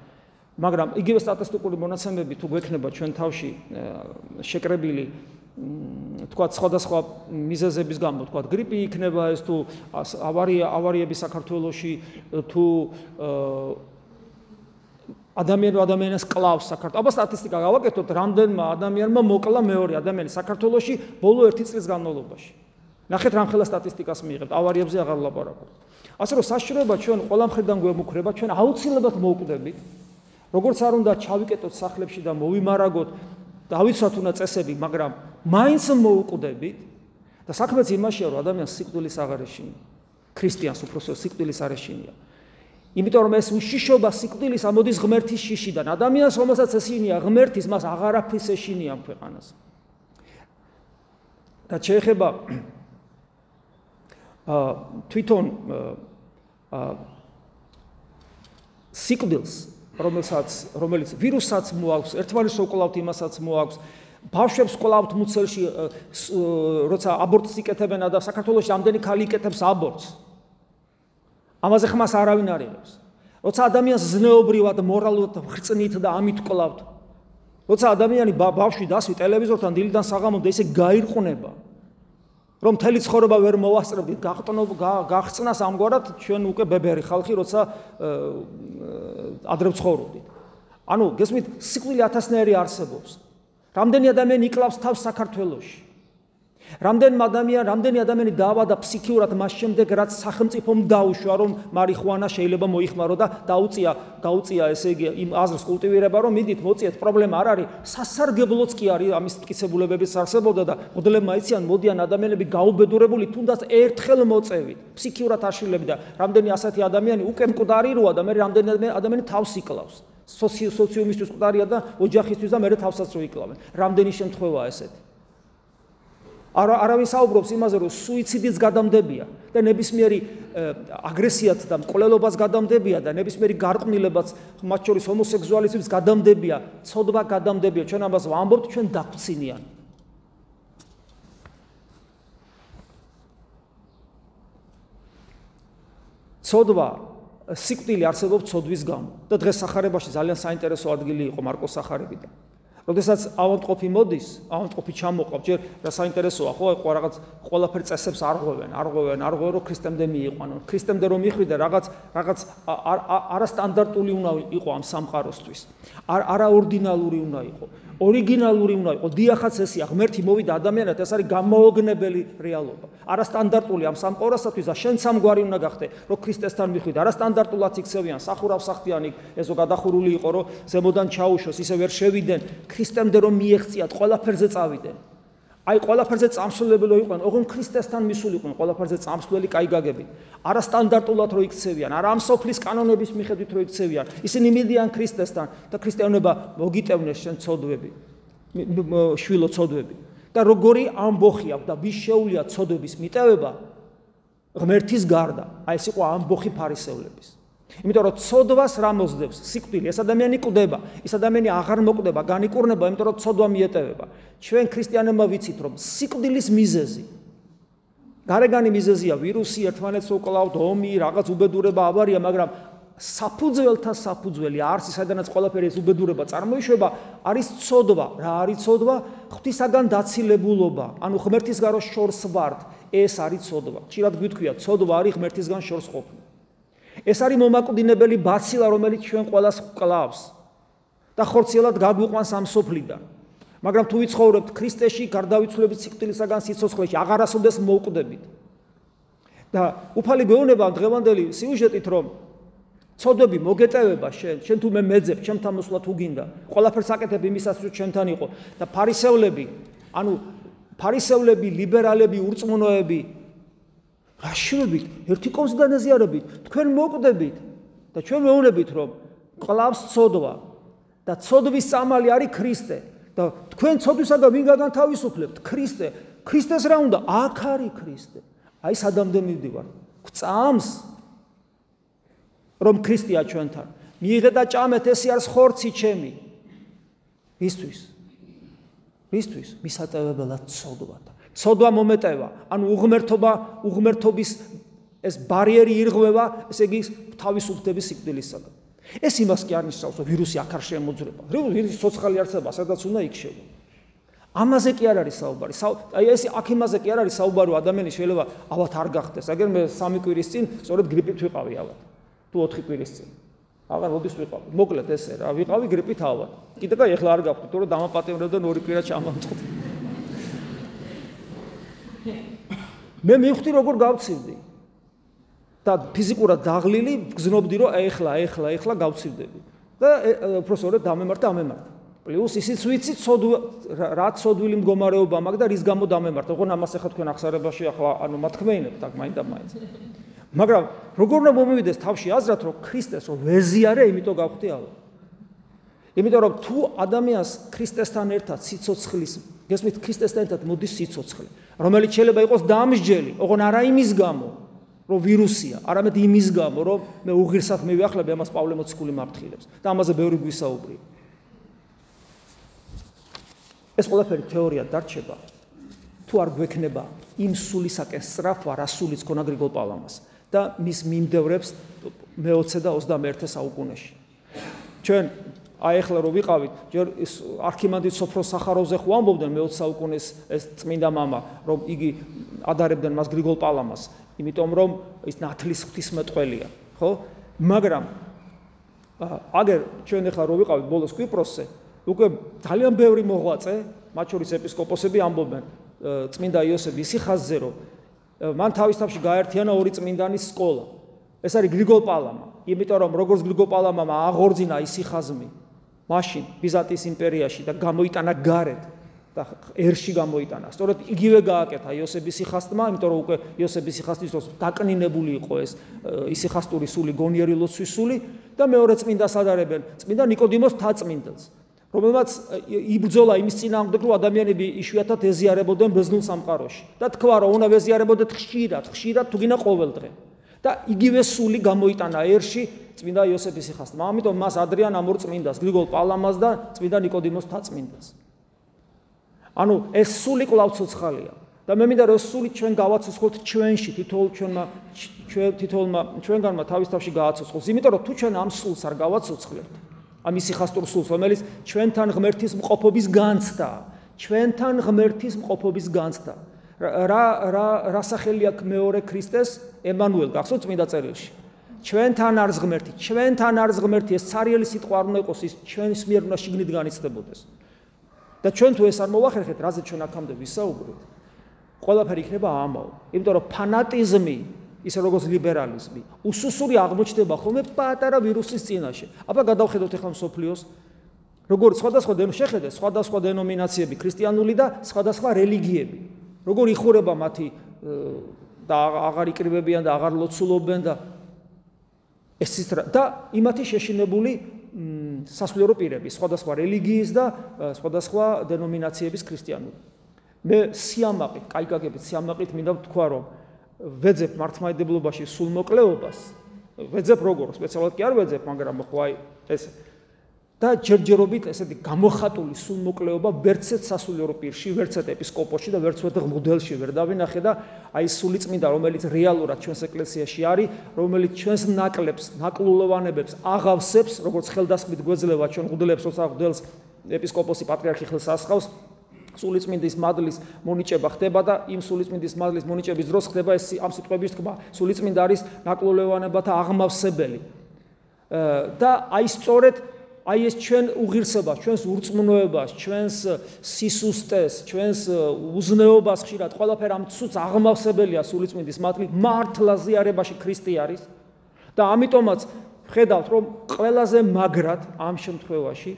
მაგრამ იგივე სტატისტიკური მონაცემები თუ გვექნება ჩვენ თავში შეკრებილი თქვა სხვადასხვა მიზეზების გამო, თქვა გრიპი იქნება ეს თუ ავარია ავარიები საქართველოში თუ ადამიანო ადამიანს კლავს საქართველოს. აბა სტატისტიკა გავაკეთოთ, რამდენმა ადამიანმა მოკლა მეორე ადამიანი საქართველოში ბოლო 1 წლის განმავლობაში. ნახეთ რამ ხელა სტატისტიკას მიიღებთ, ავარიებზე აღარ ლაპარაკობთ. ასე რომ საშროება ჩვენ ყველა მხრიდან გვემუქრება, ჩვენ აუცილებლად მოვკვდებით. როგორც არ უნდა ჩავიკეტოთ სახლებში და მოვიმარაგოთ დავიცვათ უნდა წესები, მაგრამ მაინც მოუკვდებით და საქმეც იმაშია, რომ ადამიანს სიკვდილის აღარეშინია. ქრისტიანს უბრალოდ სიკვდილის აღარეშინია. იმიტომ რომ ეს უშიშობა სიკვდილის ამოდის ღმერთის შიშიდან. ადამიანს რომელსაც ესინია ღმერთის, მას აღარაფის ეშინია ამ ქვეყანას. და შეეხება აა თვითონ აა სიკვდილს რომელსაც რომელიც ვირუსაც მოაქვს, ერთმანეთს უკლავთ იმასაც მოაქვს. ბავშვებს კლავთ მუცელში, როცა აბორტს იკეთებენ და საქართველოს ამდენი ქალი იკეთებს აბორტს. ამაზე ხმას არავინ არ იღებს. როცა ადამიანს ზნეობრივად, მორალურად ხრწნით და ამით კლავთ. როცა ადამიანი ბავშვი დასვი ტელევიზორთან დილიდან საღამომდე ისე გაირყნება. რომ მთელი ცხოვრება ვერ მოვასწრებდით გახტნობ გახწნას ამგვარად ჩვენ უკვე ბებერი ხალხი როცა ადრე ცხოვრობდით. ანუ გესმით სიკვდილი ათასნაირი არსებობს. რამდენი ადამიანი იკლავს თავს საქართველოში? რამდენი ადამიანი, რამდენი ადამიანი დაავადა ფსიქიურად მას შემდეგ, რაც სახელმწიფომ დაუშვა, რომ მარიხუანა შეიძლება მოიხმარო და დაუწია, გაუწია ესე იგი იმ აზრს კულტივირება, რომ მიდით მოწიეთ, პრობლემა არ არის, სასარგებლოც კი არის ამის მტკიცებულებების არსებობდა და მოდელებმა იციან, მოდიან ადამიანები გაუბედურებული თუნდაც ერთხელ მოწევით, ფსიქიურად აშლილები და რამდენი ასეთი ადამიანი უკვე მკვდარი როა და მე რამდენი ადამიანი თავს იკლავს. სოციუმისთვის ყდარია და ოჯახისთვის და მეორე თავსაც რო იკლავენ. რამდენი შემთხვევაა ესეთი? არა არავინ საუბრობს იმაზე რომ სუიციდიც გადამდებია და ნებისმიერი აგრესიაც და მკვლელობას გადამდებია და ნებისმიერი გარყვნილებაც მათ შორის ჰომოსექსუალიზმის გადამდებია, ცოდვა გადამდებია. ჩვენ ამას ვამბობთ, ჩვენ დაგვცინიან. ცოდვა სიკვდილი არსებობს ცოდვის გამო და დღეს სახარებაში ძალიან საინტერესო ადგილი იყო მარკოს სახარებიდან. როდესაც ავადმყოფი მოდის, ავადმყოფი ჩამოყვა, ჯერ რა საინტერესოა, ხო, ყო რაღაც ყველაფერ წესებს არღვევენ, არღვევენ, არღვევენ, რომ ქრისტემდე მიიყვანონ. ქრისტემდე რომ მიხვიდა რაღაც რაღაც არასტანდარტული უნდა იყო ამ სამყაროსთვის. არ არაორდინალური უნდა იყო. ორიგინალური უნდა იყოს. დიახაც ესია, ღმერთი მოვიდა ადამიანად, ეს არის გამოოგნებელი რეალობა. არასტანდარტული ამ სამყაროსათვის და შენ სამგვარი უნდა გახდე, რომ ქრისტესთან მიხვიდე. არასტანდარტულად იქცევიან, სახურავ სახთიანი, ესო გადახურული იყო, რომ ზემოდან ჩაუშვოს, ისე ვერ შევიდნენ. ქრისტემდე რომ მიეღწიათ, ყველაფერზე წავიდნენ. აი ყველაფერზე წამსვლელები იყვნენ, ოღონ ქრისტესთან მისულიყვნენ, ყველაფერზე წამსვლელი კაი გაგები. არასტანდარტულად რო იქცევიან, არა ამ სოფლის კანონების მიხედვით რო იქცევიან. ისინი მიდიან ქრისტესთან და ქრისტიანობა მოგიტევნეს შენ ცოდვები. შვილო ცოდვები. და როგორი ამბოხი აქვს და ვის შეუძლია ცოდვების მიტევება ღმერთის გარდა. აი ეს იყო ამბოხი ფარისევლების. იმიტომ რომ ცოდვას რა მოსდევს? სიკვდილი. ეს ადამიანი კვდება, ეს ადამიანი აღარ მოკვდება, განიკურნება, იმიტომ რომ ცოდვა მიეტევება. ჩვენ ქრისტიანებმა ვიცით, რომ სიკვდილის მიზეზი გარეგანი მიზეზია ვირუსი, ერთმანეთს უკლავთ, ომი, რაღაც უბედურება, ავარია, მაგრამ საფუძველთა საფუძველი არც ისედანაც ყველაფერი ეს უბედურება წარმოიშვება, არის ცოდვა. რა არის ცოდვა? ღვთისაგან დაცილებულობა. ანუ ღმერთის გარო შორს ვართ. ეს არის ცოდვა. ხშირად გვითქვია, ცოდვა არის ღმერთისგან შორს ყოფნა. ეს არის მომაკვდინებელი ბაცილა, რომელიც ჩვენ ყოველას კლავს და ხორციელად გაგვიყვანს ამ სოფლიდან. მაგრამ თუ ვიცხოვრებთ ქრისტეში, გარდავიცვლებით სიკვდილისაგან სიცოცხლეში, აღარასოდეს მოუკვდებით. და უფალი გვეუბნება დღევანდელი სიუჟეტით, რომ ცოდები მოგეტევება შენ, შენ თუ მე მეძებ, ჩემთან მოსვლა თუ გინდა, ყველაფერს აკეთებ იმისას, რომ ჩემთან იყო და ფარისევლები, ანუ ფარისევლები, ლიბერალები, ურწმუნოები გაშრობით ერთი კონს განაზიარებით თქვენ მოკვდებით და ჩვენ მეუბნებით რომ ყლავს ცოდვა და ცოდვის სამალი არის ქრისტე და თქვენ ცოდვისაგან ვინ გაგანთავისუფლებთ ქრისტე. ქრისტეს რა უნდა? აქ არის ქრისტე. აი სადამდე მივდივარ. გწამს რომ ქრისტეა ჩვენთან. მიიღე და ჭამეთ ესე არის ხორცი ჩემი. ისთვის ისთვის მისატევებელად ცოდვათა ცოდვა მომეტევა, ანუ უღმერთობა, უღმერთობის ეს ბარიერი ირღვევა, ესე იგი თავისუფლების სიკვდილისაგან. ეს იმას კი არ ნიშნავს, რომ ვირუსი აქ არ შემოძრება. ვირუსი სოციალური არსება, სადაც უნდა იქშევა. ამაზე კი არ არის საუბარი. აი ეს აქ იმაზე კი არ არის საუბარი, რომ ადამიანი შეიძლება ალბათ არ გახდეს. აგერ მე სამი კვირის წინ სწორედ გრიპით ვიყავი ალბათ. თუ 4 კვირის წინ. აღარ მოდის ვიყავი. მოკლედ ესე რა, ვიყავი გრიპით ალბათ. კიდე და ეხლა არ გაქვთ, თუ რომ დამაპატიმრებდნენ ორი კვირა ჩამომწყდი. მე მივხვდი როგორ გავცივდი? და ფიზიკურად დაღლილი გზნობდი რომ ეხლა ეხლა ეხლა გავცივდები. და პროფესორად დამემართა ამემართა პლუს ისიც ვიცი ცოდვა რა ცოდვილი მდგომარეობა მაქვს და რის გამო დამემართა ოღონ ამას ახლა თქვენ ახსარებაში ახლა ანუ მათქმეინებთ აქ მაინდა მაინც. მაგრამ როგორ უნდა მომივიდეს თავში აზრად რომ ქრისტეს რომ ვეზიარე იმიტომ გავხდი ალა იმიტომ რომ თუ ადამიანს ქრისტესთან ერთად სიცოცხლის გესმით ქრისტესთან ერთად მოდის სიცოცხლე რომელიც შეიძლება იყოს დამსჯელი, ოღონ არა იმის გამო, რომ ვირუსია, არამედ იმის გამო, რომ მე უღირსად მივიახლებ ამას პავლე მოციქული მაფრთხილებს და ამაზე ბევრი გვისაუბრია. ეს ყველაფერი თეორია დარჩება. თუ არ გვექნება იმ სულისაკენ სწრაფვა, რა სულიც ქონა გრიგოლ პავლამას და მის მიმდევრებს მე-20 და 21 საუკუნეში. ჩვენ აი ახლა რო ვიყავით, ჯერ ის არქიმანდრიტ სოფრო სახაროვზე ხო ამბობდნენ მე-20 საუკუნეს ეს წმინდა мама, რომ იგი ადარებდნენ მას გრიგოლ პალამას, იმიტომ რომ ის ნათლის ღვთისმეტყველია, ხო? მაგრამ აგერ ჩვენ ახლა რო ვიყავით ბოლოს კვიპროსზე, უკვე ძალიან ბევრი მოღვაწე, მათ შორის ეპისკოპოსები ამბობენ წმინდა იოსებ ისიხაზზე, რომ მან თავის თავში გაერთიანა ორი წმინდანის სკოლა. ეს არის გრიგოლ პალამა, იმიტომ რომ როგორც გრიგოლ პალამამ აღორძინა ისიხაზმი, მაშინ ბიზანტიის იმპერიაში და გამოიტანა გარეთ და ერში გამოიტანა. სწორედ იგივე გააკეთა იოსების სიხასტმა, იმიტომ რომ უკვე იოსების სიხასტის დროს დაკნინებული იყო ეს ისიხასტური სული, გონიერი ლოცვის სული და მეორე წმინდას ადარებენ, წმინდა ნიკოდიმოს თაწმინდელს, რომელმაც იბრძოლა იმის წინააღმდეგ, რომ ადამიანები იშვიათად ეზიარებოდნენ ბზნულ სამყაროში და თქვა, რომ უნდა ეზიარებოდეთ ხშირად, ხშირად თუ გინდა ყოველდღე. და იგივე სული გამოიტანა ერში წმინდა იოსების სიხასტმა. ამიტომ მას ადრიან ამორ წმინდას, გრიგოლ პალამას და წმინდა ნიკოდიმოს თაწმინდას. ანუ ეს სული კლავ ცოცხალია და მე მინდა რომ სული ჩვენ გავაცოცხლოთ ჩვენში თითოეულ ჩვენმა ჩვენ თითოეულმა ჩვენგანმა თავის თავში გააცოცხლოს იმიტომ რომ თუ ჩვენ ამ სულს არ გავაცოცხლებთ ამ ისიხასტურ სულს რომელიც ჩვენთან ღმერთის მყოფობის განცდა ჩვენთან ღმერთის მყოფობის განცდა რა რა რა სახელი აქვს მეორე ქრისტეს ემანუელ გახსოვთ წმინდა წერილში ჩვენთან არის ღმერთი ჩვენთან არის ღმერთი ეს ცარიელი სიტყვა არ უნდა იყოს ის ჩვენს მიერ უნდა შიგნით განიცდებოდეს და ჩვენ თუ ეს არ მოვახერხეთ, რაზე ჩვენ აქამდე ვისაუბრეთ, ყველაფერი იქნება ამაო. იმიტომ რომ ფანატიზმი, ისე როგორც ლიბერალიზმი, უსუსური აღმოჩნდება ხოლმე პატარა ვირუსის წინაშე. აბა გადავხედოთ ახლა მსოფლიოს როგორ სხვადასხვა დენ შეხედე სხვადასხვა დენომინაციები, ქრისტიანული და სხვადასხვა რელიგიები. როგორ იხურება მათი და აღარ იკრიბებიან და აღარ ლოცულობენ და ეს ის და იმათი შეშინებული სასულიერო პირები, სხვადასხვა რელიგიის და სხვადასხვა დენომინაციების ქრისტიანული. მე სიამაყით, კაი გაგებით, სიამაყით მინდა ვთქვა, რომ ვეძებ მართლმადიდებლობაში სულმოკლეობას, ვეძებ როგორ, სპეციალურად კი არ ვეძებ, მაგრამ ხო აი ეს და ჯერჯერობით ესეთი გამოხატული სულმოკლეობა ვერცეთ სასულიერო პირში, ვერცეთ ეპისკოპოსში და ვერცეთ მოდელში ვერ დავინახე და აი სულიწმინდა რომელიც რეალურად ჩვენს ეკლესიაში არის, რომელიც ჩვენს ნაკლებს, ნაკლულოვანებებს აღავსებს, როგორც ხელდასხმით გვეძლევა ჩვენ მოდელებს, როცა მოდელს ეპისკოპოსი პატრიარქი ხელს ასხავს სულიწმინდის მადლის მონიჭება ხდება და იმ სულიწმინდის მადლის მონიჭების დროს ხდება ეს ამ სიტყვების თქმა. სულიწმინდა არის ნაკლულოვანებათა აღმავსებელი. და აი სწორედ აი ეს ჩვენ უღირსებას, ჩვენს ურწმუნოებას, ჩვენს სისუსტეს, ჩვენს უზნეობას ხშირად ყველაფერ ამ ცუც აღმავსებელია სულიწმინდის მართლით მართლა ზიარებაში ქრისტე არის. და ამიტომაც ხედავთ რომ ყველაზე მაგრად ამ შემთხვევაში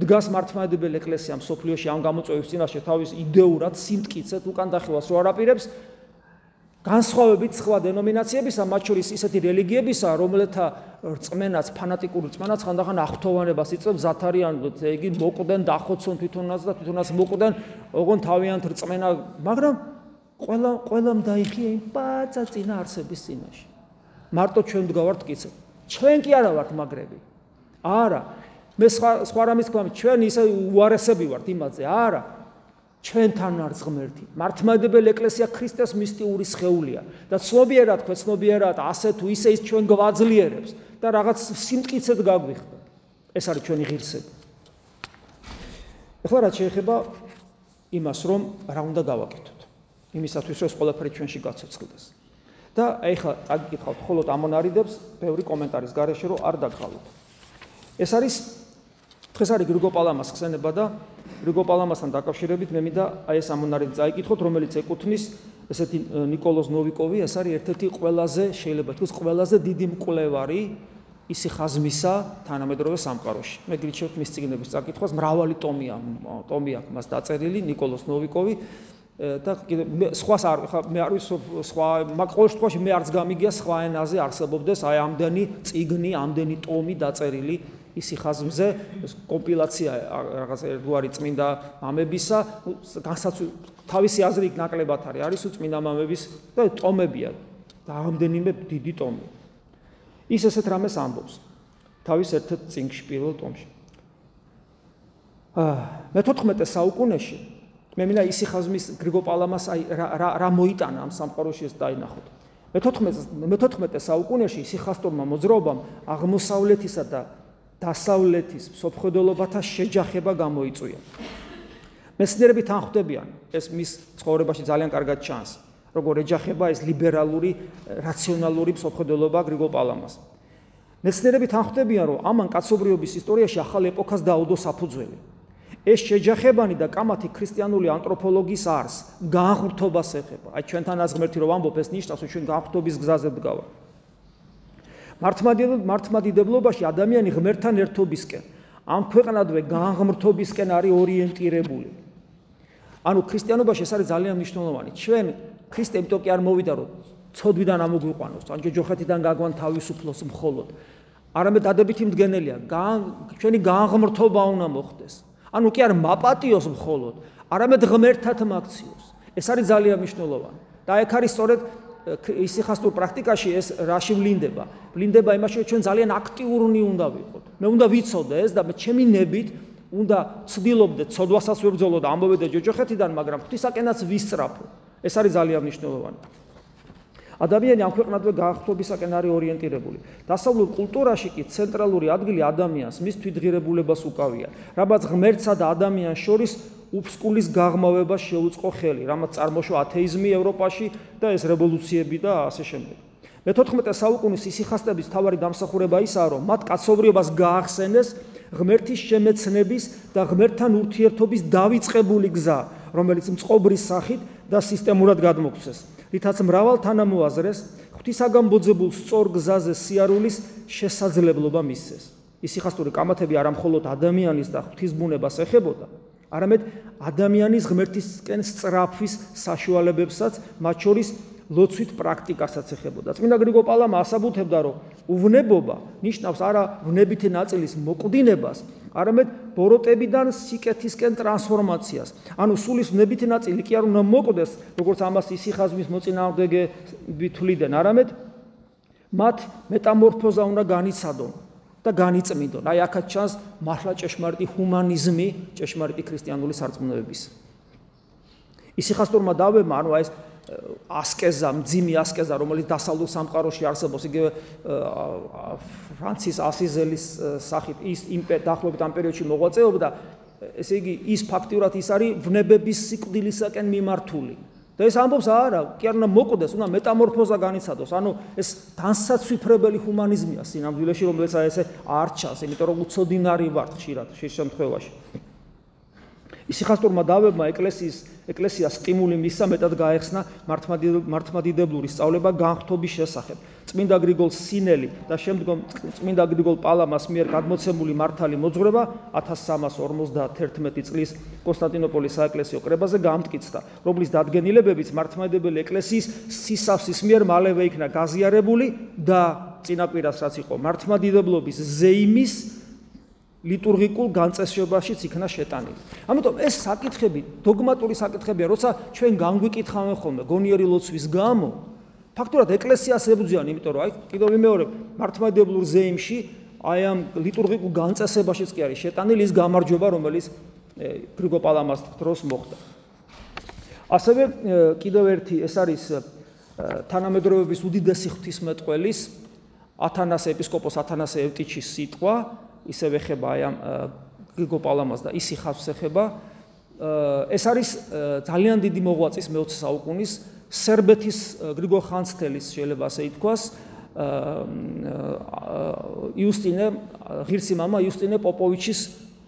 დგას მართლმადიდებელი ეკლესია მსოფლიოში ამ გამოწვევის წინაშე თავის იდეურად სიმტკიცეთ უკან დახევას რო არაპირებს განსხვავებით სხვა დენომინაციებისა, მათ შორის ისეთი რელიგიებისა, რომელთა რწმენაც, ფანატიკური რწმენაც ხანდახან ახთოვანებას იწვევს ზათარიან, იგი მოკვდნენ დახოცონ თვითონაც და თვითონაც მოკვდნენ, ოღონ თავიანთ რწმენა, მაგრამ ყველა ყველამ დაიხია იმ პაცა წინა არსების წინაშე. მარტო ჩვენ დგავართ კიცე. ჩვენ კი არა ვართ მაგრები. არა. მე სხვა სხვა რამის თქვა, ჩვენ ისე უარესები ვართ იმაზე. არა. ჩვენთან არის ღმერთი. მართლმადებელი ეკლესია ქრისტეს მისტიური სხეულია და ცნობიერად, ქვეცნობიერად, ასე თუ ისე ის ჩვენ გვაძლიერებს და რაღაც სიმტკიცედ გაგვიხდა. ეს არის ჩვენი ღირსება. ახლა რაც შეეხება იმას, რომ რა უნდა გავაკეთოთ. იმისათვის, რომ ეს ყველაფერი ჩვენში გაცოცხლდეს. და ახლა წაგიკითხავთ მხოლოდ ამონარიდებს, ბევრი კომენტარის გარეშე რომ არ დაგხალოთ. ეს არის დღეს არის გრიგო პალამას ხსენება და გრიგო პალამასთან დაკავშირებით მე მინდა აი ეს ამონარით წაიკითხოთ, რომელიც ეკუთვნის ესეთი نيكოლოზ ნოვიკოვი, ეს არის ერთ-ერთი ყველაზე შეიძლება თქოს ყველაზე დიდი მკვლევარი ისი ხაზმისა თანამედროვე სამყაროში. მე გრიჩევთ მის ციგნების წაკითხვას. მრავალი ტომია, ტომი აქვს მას დაწერილი نيكოლოზ ნოვიკოვი. და კიდე სხვას არ ხა მე არ ვისო სხვა მაგ ყოველ შემთხვევაში მე არც გამიგია სხვა ენაზე არსებობდეს აი ამდენი წიგნი, ამდენი ტომი დაწერილი ისი ხაზმზე კომპილაცია რაღაც ერთგვარი წმინდა მამებისა განსაცვ თავისი აზრი იქ ნაკლებად არის. არის უწმინდა მამების და ტომებია. და ამდენიმე დიდი ტომი. ის ესეთ რამეს ამბობს. თავის ერთ-ერთ წინგში პირველ ტომში. აა მე-14 საუკუნეში მე მინდა ისი ხაზმის გრიგო პალამას აი რა რა მოიტანა ამ სამყაროში ეს დაინახოთ. მე-14 მე-14 საუკუნეში სიხასტორმა მოძრაობამ აღმოსავლეთისა და დასავლეთის სოფხედელობათა შეჯახება გამოიწვია. მეცნიერები თანხმდებიან, ეს მის ცხოვრებაში ძალიან კარგად ჩანს, როგორ ეჯახება ეს ლიბერალური, რაციონალური სოფხედელობა გრიგო პალამას. მეცნიერები თანხმდებიან, რომ ამან კაცობრიობის ისტორიაში ახალ ეპოქას დაუდო საფუძველი. ეს შეჯახებანი და კამათი ქრისტიანული ანთროპოლოგიის არს, განხრთობას ეხება. აი ჩვენთან აზღმერთი რომ ამბობ ეს ნიშნავს, რომ ჩვენ განხრთობის გზაზე დგავართ. მართმადიდებლობაში ადამიანი ღმერთთან ერთობისკენ ამ ქვეყნადვე განღმრთობისკენ არის ორიენტირებული ანუ ქრისტიანობაში ეს არის ძალიან მნიშვნელოვანი. ჩვენ ქრისტემ თო კი არ მოვიდა რომ ცოდვიდან ამოგვიყვანოს, ან ჯოჯოხეთიდან გაგვან თავისუფლოს მხოლოდ. არამედ დადებითი მდგენელია, ჩვენი განღმრთობა უნდა მოხდეს. ანუ კი არ მაპატიოს მხოლოდ, არამედ ღმერთთან მაქციოს. ეს არის ძალიან მნიშვნელოვანი. და ეგ არის სწორედ ისიხასტურ პრაქტიკაში ეს რაში ვლინდება? ვლინდება იმაში, რომ ჩვენ ძალიან აქტიურნი უნდა ვიყოთ. მე უნდა ვიცოდე ეს და მე ჩემი ნებით უნდა ცდილობდე ცოდვასაც ვებრძოლო და ამოვედე ჯოჯოხეთიდან, მაგრამ ღვთისაკენაც ვისწრაფო. ეს არის ძალიან მნიშვნელოვანი. ადამიანი ამ ქვეყნადვე გაახლობისაკენ არის ორიენტირებული. დასავლურ კულტურაში კი ცენტრალური ადგილი ადამიანს, მის თვითღირებულებას უკავია. რაბაც ღმერთსა და ადამიანს შორის უფსკულის გაღმავება შეუწყო ხელი, რამაც წარმოშო ათეიზმი ევროპაში და ეს რევოლუციები და ასე შემდეგ. მე-14 საუკუნის ისიხასტების თავარი დამსახურება ისაა, რომ მათ კაცობრიობას გაახსენეს ღმერთის შემეცნების და ღმერთთან ურთიერთობის დავიწყებული გზა, რომელიც მწყობრის სახით და სისტემურად გადმოგვცეს. რითაც მრავალ თანამოაზრეს ღვთისაგან ბოძებულ სწორ გზაზე სიარულის შესაძლებლობა მისცეს. ისიხასტური კამათები არა მხოლოდ ადამიანის და ღვთის ბუნებას ეხებოდა, არამედ ადამიანის ღმერთისკენ სწრაფვის საშუალებებსაც, მათ შორის ლოცვით პრაქტიკასაც ეხებოდა. წმინდა გრიგო პალამა ასაბუთებდა, რომ უვნებობა ნიშნავს არა ვნებითი ნაწილის მოკვდინებას, არამედ ბოროტებიდან სიკეთისკენ ტრანსფორმაციას. ანუ სულის ვნებითი ნაწილი კი არ უნდა მოკვდეს, როგორც ამას ისიხაზმის მოწინააღმდეგე თვლიდნენ, არამედ მათ მეტამორფოზა უნდა განიცადონ და განიწმინდონ. აი აქაც ჩანს მართლა ჭეშმარიტი ჰუმანიზმი, ჭეშმარიტი ქრისტიანული სარწმუნოების. ისიხასტორმა დავებმა, ანუ აი ეს ასკეზა, მძიმი ასკეზა, რომელიც დასავლურ სამყაროში არსებობს, იგივე ფრანცის ასიზელის სახით ის იმპერ დაახლოებით ამ პერიოდში მოღვაწეობდა, ესე იგი ის ფაქტიურად ის არის ვნებების სიკვდილისაკენ მიმართული. და ეს ამბობს არა, კი არ უნდა მოკვდეს, უნდა მეტამორფოზა განიცადოს. ანუ ეს განსაცვიფრებელი ჰუმანიზმია სინამდვილეში, რომელიც აი ესე არ ჩანს, იმიტომ რომ უცოდინარი ვართ ხშირად შეს შემთხვევაში. ისიხასტორმა დავებმა ეკლესიის ეკლესიას სტიმული მისცა მეტად გაეხსნა მართმადიდებლური სწავლება განხთობის შესახებ. წმინდა გრიგოლ სინელი და შემდგომ წმინდა გრიგოლ პალამას მიერ გადმოცემული მართალი მოძღვრება 1351 წლის კონსტანტინოპოლის საეკლესიო კრებაზე გამტკიცდა, რომლის დადგენილებებიც მართმადიდებელი ეკლესიის სისავსის მიერ მალევე იქნა გაზიარებული და წინაპირას რაც იყო მართმადიდებლობის ზეიმის ლიტურგიკულ განწესებაშიც იქნა შეტანილი. ამიტომ ეს საკითხები, დოგმატური საკითხებია, როცა ჩვენ განგვიკითხავენ ხოლმე გონიერი ლოცვის გამო, ფაქტურად ეკლესიას ებრძვიან, იმიტომ რომ აი კიდევ ვიმეორებ, მართლმადიდებლურ ზეიმში აი ამ ლიტურგიკულ განწესებაშიც კი არის შეტანილი ის გამარჯვება, რომელიც გრიგო პალამას დროს მოხდა. ასევე კიდევ ერთი ეს არის თანამედროვეობის უდიდესი ღვთისმეტყველის ათანასე ეპისკოპოს ათანასე ევტიჩის სიტყვა ისევ ეხება აი ამ გრიგო პალამას და ისი ხავს ეხება ეს არის ძალიან დიდი მოღვაწის მე-20 საუკუნის სერბეთის გრიგო ხანძთელის შეიძლება ასე ითქვას იუსტინე ღირსი мама იუსტინე პოპოვიჩის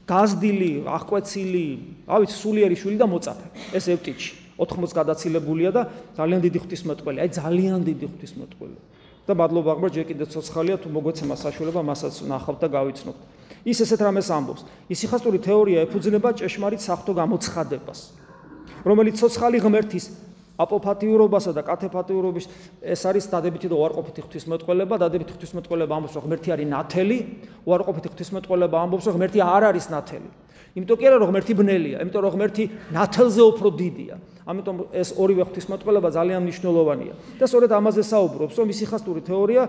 გაზდილი, აღკვეცილი, რა ვიცი, სულიერი შვილი და მოწაფე. ეს ევტიჩი 80 გადაცილებულია და ძალიან დიდი ღვთისმეტყველი, აი ძალიან დიდი ღვთისმეტყველი. და მადლობა აღმა ჯერ კიდე ცოცხალია თუ მოგვეცემა საშუალება მასაც ნახავთ და გავიცნობთ. ის ესეთ რამეს ამბობს. ისიხასტური თეორია ეფუძნება ჭეშმარიტ საფრთხო გამოცხადებას, რომელიც ცოცხალი ღმერთის აპოფათიურობასა და კათეფათიურობის ეს არის დადებითი და უარყოფითი ღვთისმეტყველება, დადებითი ღვთისმეტყველება ამბობს, რომ ღმერთი არის ნათელი, უარყოფითი ღვთისმეტყველება ამბობს, რომ ღმერთი არ არის ნათელი. იმიტომ კი არა რომ ღმერთი ბნელია, იმიტომ რომ ღმერთი ნათელზე უფრო დიდია. ამიტომ ეს ორივე ღვთისმეტყველება ძალიან მნიშვნელოვანია. და სწორედ ამაზე საუბრობს, რომ ისიხასტური თეორია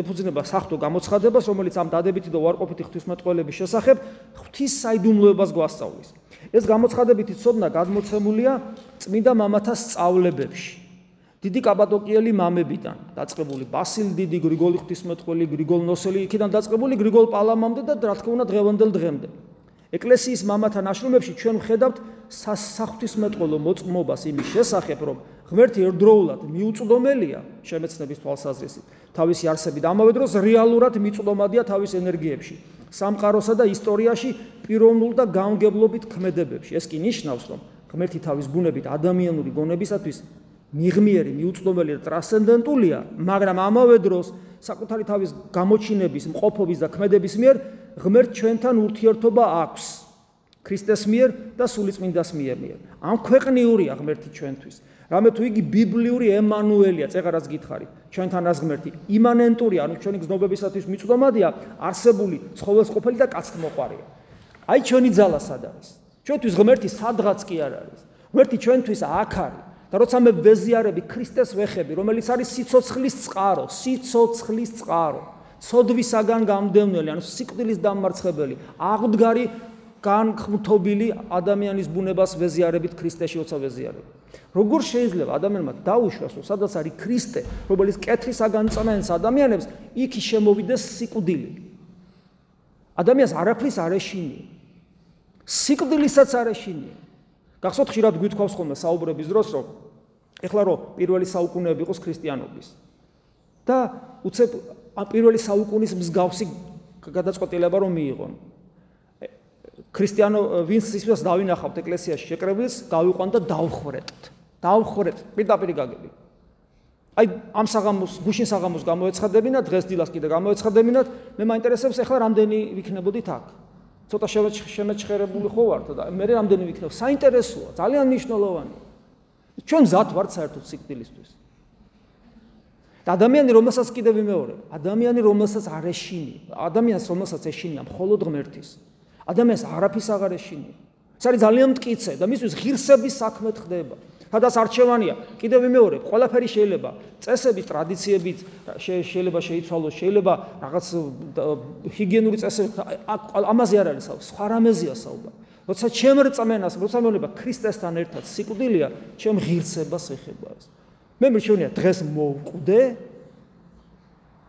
ეფუძნება სახთო გამოცხადებას, რომელიც ამ დადებითი და უარყოფითი ღვთისმეტყველების შესახებ ღვთის საიდუმლოებას გვასწავლის. ეს გამოცხადებითი ცოდნა გადმოცემულია წმინდა მამათა სწავლებებში. დიდი კაპადოკიელი მამებიდან დაწყებული ბასილ დიდი გრიგოლი ღვთისმეტყველი გრიგოლ ნოსელი იქიდან დაწყებული გრიგოლ პალამამდე და რა თქმა უნდა დღევანდელ დღემდე. ეკლესიის მამათა ნაშრომებში ჩვენ ვხედავთ საღვთისმეტყველო მოწმობას იმის შესახებ, რომ ღმერთი ერთდროულად მიუწვდომელია შემეცნების თვალსაზრისით. თავისი არსებით ამავე დროს რეალურად მიწვდომადია თავის ენერგიებში, სამყაროსა და ისტორიაში პიროვნულ და გამგებლობით ქმედებებში. ეს კი ნიშნავს, რომ ღმერთი თავის ბუნებით ადამიანური გონებისათვის მიღმიერი, მიუწვდომელი და ტრანსცენდენტულია, მაგრამ ამავე დროს საკუთარი თავის გამოჩინების, მყოფობის და ქმედების მიერ ღმერთ ჩვენთან ურთიერთობა აქვს. ქრისტეს მიერ და სულიწმინდას მიერ ამ ქვეყნიურია ღმერთი ჩვენთვის. რამე თუ იგი ბიბლიური ემანუელია, წეღა რაც გითხარით, ჩვენთან რაც ღმერთი იმანენტურია, ანუ ჩვენი გზნობებისათვის მიწვდომადია, არსებული ცხოველს ყოფილი და კაცთ მოყარია. აი ჩვენი ძალა სად არის? ჩვენთვის ღმერთი სადღაც კი არ არის. ღმერთი ჩვენთვის აქ არის. და როცა მე ვეზიარები ქრისტეს ვეხები, რომელიც არის სიცოცხლის წყარო, სიცოცხლის წყარო, ცოდვისაგან გამდევნელი, ანუ სიკვდილის დამარცხებელი, აღდგარი განხმთობილი ადამიანის ბუნებას ვეზიარებით ქრისტეში როცა ვეზიარებით. როგორ შეიძლება ადამიანმა დაუშვას, რომ სადაც არის ქრისტე, რომელიც კეთრისაგან წნენს ადამიანებს, იქ შემოვიდეს სიკვდილი. ადამიანს არაფრის არ ეშინია. სიკვდილისაც არ ეშინია. გახსოვთ ხშირად გვითხოვს ხოლმე საუბრების დროს რომ ეხლა რომ პირველი საუკუნეები იყოს ქრისტიანობის და უცებ ამ პირველი საუკუნის მსგავსი გადაწყვეტილება რომ მიიღონ. ქრისტიანო ვინც ისმის დავინახავთ ეკლესიაში შეკრებილს გავიყვან და დავხვრეტთ. დავხვრეტთ პირდაპირ გაგები. აი ამ საღამოს გუშინ საღამოს გამოეცხადებინა დღეს დილას კიდე გამოეცხადებინათ მე მაინტერესებს ეხლა რამდენი ვიქნებოდით აქ. ცოტა შემეჩხერებული ხო ვართ და მე რამდენი ვიქნევ საინტერესოა ძალიან მნიშვნელოვანია. ჩვენ მზად ვართ საერთოდ სიკვდილისთვის. და ადამიანი რომელსაც კიდევ ვიმეორებ ადამიანი რომელსაც არ ეშინი ადამიანს რომელსაც ეშინია მხოლოდ ღმერთის ადამიანს არაფის აღარ ეშინია. ეს არის ძალიან მტკიცე და მისთვის ღირსების საქმე ხდება. სადაც არჩევანია, კიდევ ვიმეორებ, ყველაფერი შეიძლება წესებით, ტრადიციებით შეიძლება შეიცვალოს, შეიძლება რაღაც ჰიგიენური წესები ამაზე არ არის საუბარი, სხვა რამეზეა საუბარი. როცა ჩემ რწმენას, როცა მეუბნება ქრისტესთან ერთად სიკვდილია, ჩემ ღირსებას ეხება ეს. მე მრჩევნია დღეს მოვკვდე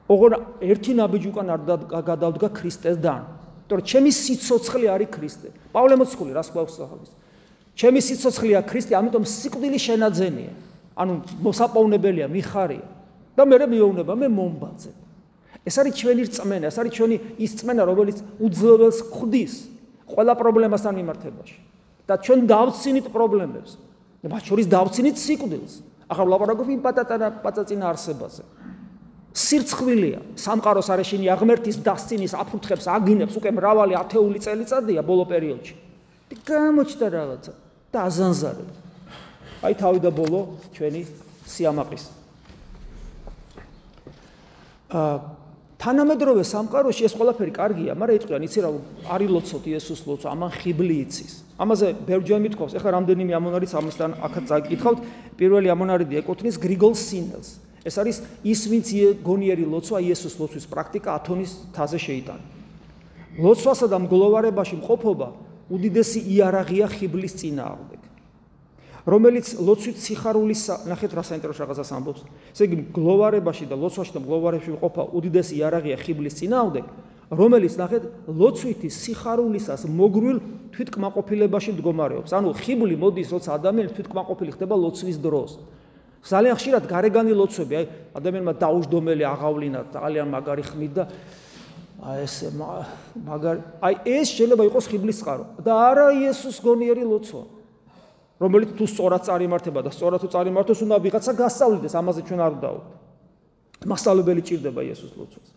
ოღონ ერთი ნაბიჯი უკან არ გადავდგა ქრისტესთან. იმიტომ რომ ჩემი სიцоცხლე არის ქრისტე. პავლე მოციქული რას გვაქვს ახალს? ჩემი სიцоცხლეა ქრისტე, ამიტომ სიკვდილი შენაძენია. ანუ მოსაპოვნებელია, მიხარია. და მე მეუბნება, მე მომბაძებ. ეს არის ჩვენი რწმენა, ეს არის ჩვენი ის რწმენა, რომელიც უძლებელს ხდის ყველა პრობლემასთან მიმართებაში. და ჩვენ დავცინით პრობლემებს. მათ შორის დავცინით სიკვდილს. ახლა ვლაპარაკობ იმ პატატარა პაწაწინა არსებაზე. სირცხვილია სამყაროს არეშინი აღმერთის დასცინის აფურთხებს აგინებს უკვე მრავალი ათეული წელიწადია ბოლო პერიოდში და გამოჩნდა რაღაცა და აზანზარებ აი თავი და ბოლო ჩვენი სიამაყის. ა თანამედროვე სამყაროში ეს ყველაფერი კარგია მაგრამ იტყვიან იცი რა არის ლოცოთ იესოს ლოცვა ამან ხიბლი იცის. ამაზე ბევრჯერ მithქვავს ეხლა რამდენიმე ამონარიც ამისთან აქაც წაკითხავთ. პირველი ამონარიდი ეკუთვნის გრიგოლ სინელს ეს არის ის ვინც გონიერი ლოცვა იესოს ლოცვის პრაქტიკა ათონის თაზე შეიტანა. ლოცვასა და მგლოვარებაში მყოფობა უდიდესი იარაღია ხიბლის წინააღმდეგ. რომელიც ლოცვით სიხარულის ნახეთ რა საინტერესო რაღაცას ამბობს. ესე იგი მგლოვარებაში და ლოცვაში და მგლოვარებში მყოფა უდიდესი იარაღია ხიბლის წინააღმდეგ, რომელიც ნახეთ ლოცვითი სიხარულისას მოგრულ თვითკმაყოფილებაში მდგომარეობს. ანუ ხიბლი მოდის როცა ადამიანი თვითკმაყოფილი ხდება ლოცვის დროს. ძალიან ხშირად გარეგანი ლოცვები, აი ადამიანმა დაუშდომელი აღავლინა ძალიან მაგარი ხმით და აი ეს მაგარი აი ეს შეიძლება იყოს ხიბლის წყარო. და არა იესოს გონიერი ლოცვა რომელიც თუ სწორად წარიმართება და სწორად თუ წარიმართოს უნდა ვიღაცა გასწავლიდეს ამაზე ჩვენ არ ვდაუთ მასალებელი ჭირდება იესოს ლოცვას.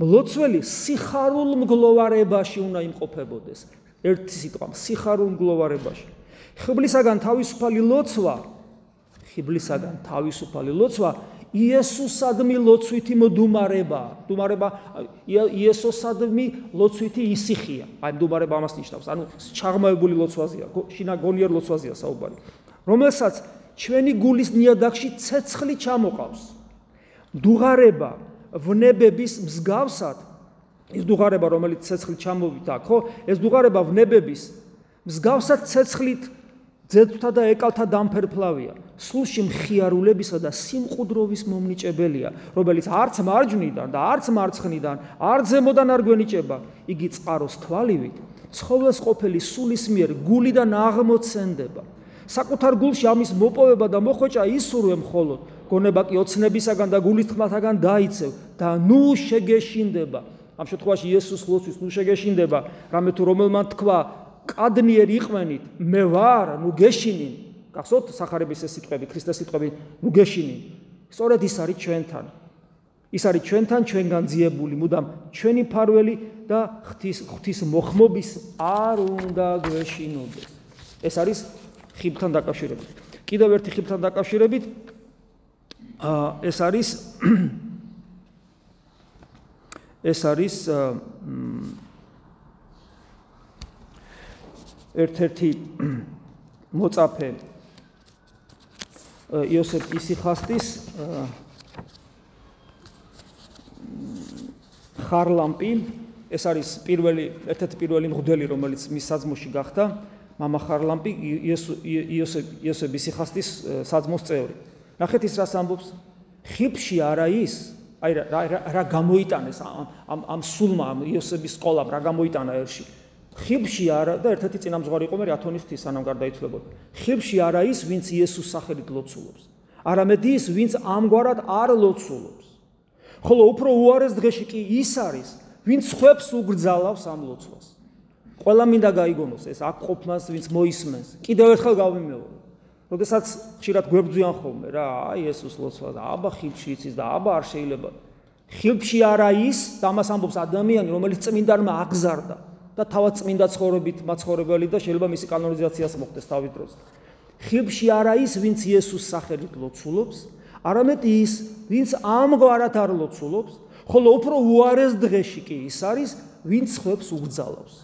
ლოცველი სიხარულ მგლოვარებაში უნდა იმყოფებოდეს. ერთი სიტყვა სიხარულ მგლოვარებაში. ხიბლისაგან თავისუფალი ლოცვა ხიბლისაგან თავისუფალი ლოცვა იესოსადმი ლოცვითი მდუმარება დუმარება იესოსადმი ლოცვითი ისიხია. აი მდუმარება ამას ნიშნავს. ანუ ჩაღმავებული ლოცვაზია შინა გონიერ ლოცვაზია საუბარი. რომელსაც ჩვენი გულის ნიადაგში ცეცხლი ჩამოყავს. დუღარება ვნებების მსგავსად ის დუღარება რომელიც ცეცხლი ჩამოვიდა ხო? ეს დუღარება ვნებების მსგავსად ცეცხლით ძეთთა და ეკალთა დამფერფლავია სულში მხიარულებისა და სიმყუდროვის მომნიჭებელია, რომელიც არც მარჯვნიდან და არც მარცხნიდან, არც ზემოდან არ გვენიჭება, იგი წყაროს თვალივით, ცხოველს ყოფილი სულის მიერ გულიდან აღმოცენდება. საკუთარ გულში ამის მოპოვება და მოხვეჭა ისურვე მხოლოდ, გონება კი ოცნებისაგან და გულის თმათაგან დაიცევ და ნუ შეგეშინდება. ამ შემთხვევაში იესოს ლოცვის ნუ შეგეშინდება, რამე თუ რომელმან თქვა, კადნიერ იყვენით, მე ვარ, ნუ გეშინინ. გახსოვთ სახარების ეს სიტყვები, ქრისტეს სიტყვები, ნუ გეშინი. სწორედ ის არის ჩვენთან. ის არის ჩვენთან ჩვენგან ძიებული, მუდამ ჩვენი ფარველი და ღვთის ღვთის მოხმობის არ უნდა გვეშინოდეს. ეს არის ხიბთან დაკავშირებით. კიდევ ერთი ხიბთან დაკავშირებით აა ეს არის ეს არის ერთ-ერთი მოწაფე იოსებ ისიხასტის ხარლამპი. ეს არის პირველი ერთ-ერთი პირველი მღვდელი რომელიც მის საძმოში გახდა. მამა ხარლამპი იოსებ იოსებ ისიხასტის საძმოს წევრი. ნახეთ ის რას ამბობს? ხიფში არა ის აი რა რა გამოიტანეს ამ ამ სულმა ამ იოსების სკოლამ რა გამოიტანა ერში? ხიფში არა და ერთ-ერთი წინამძღვარი იყო მე ათონის თის სანამ გარდაიცვლებოდა ხიფში არა ის ვინც იესოს სახელით ლოცულობს. არამედ ის ვინც ამგვარად არ ლოცულობს. ხოლო უფრო უარეს დღეში კი ის არის ვინც ხვებს უგრძალავს ამ ლოცვას. ყველა მინდა გაიგონოს ეს აქ ყოფნას ვინც მოისმენს. კიდევ ერთხელ გავიმეორო როდესაც ხშირად გვებძვიან ხოლმე რა აი იესოს ლოცვა და აბა ხიფში იცის და აბა არ შეიძლება. ხიფში არა ის და ამას ამბობს ადამიანი რომელიც წმინდანმა აგზარდა და თავად წმინდა ცხოვრობით მაცხოვრებელი და შეიძლება მისი კანონიზაციას მოხდეს თავის დროს. ხილში არა ის, ვინც იესოს სახელით ლოცულობს, არამედ ის, ვინც ამგვარად არ ლოცულობს, ხოლო უფრო უარეს დღეში კი ის არის, ვინც ხვებს უგზალავს.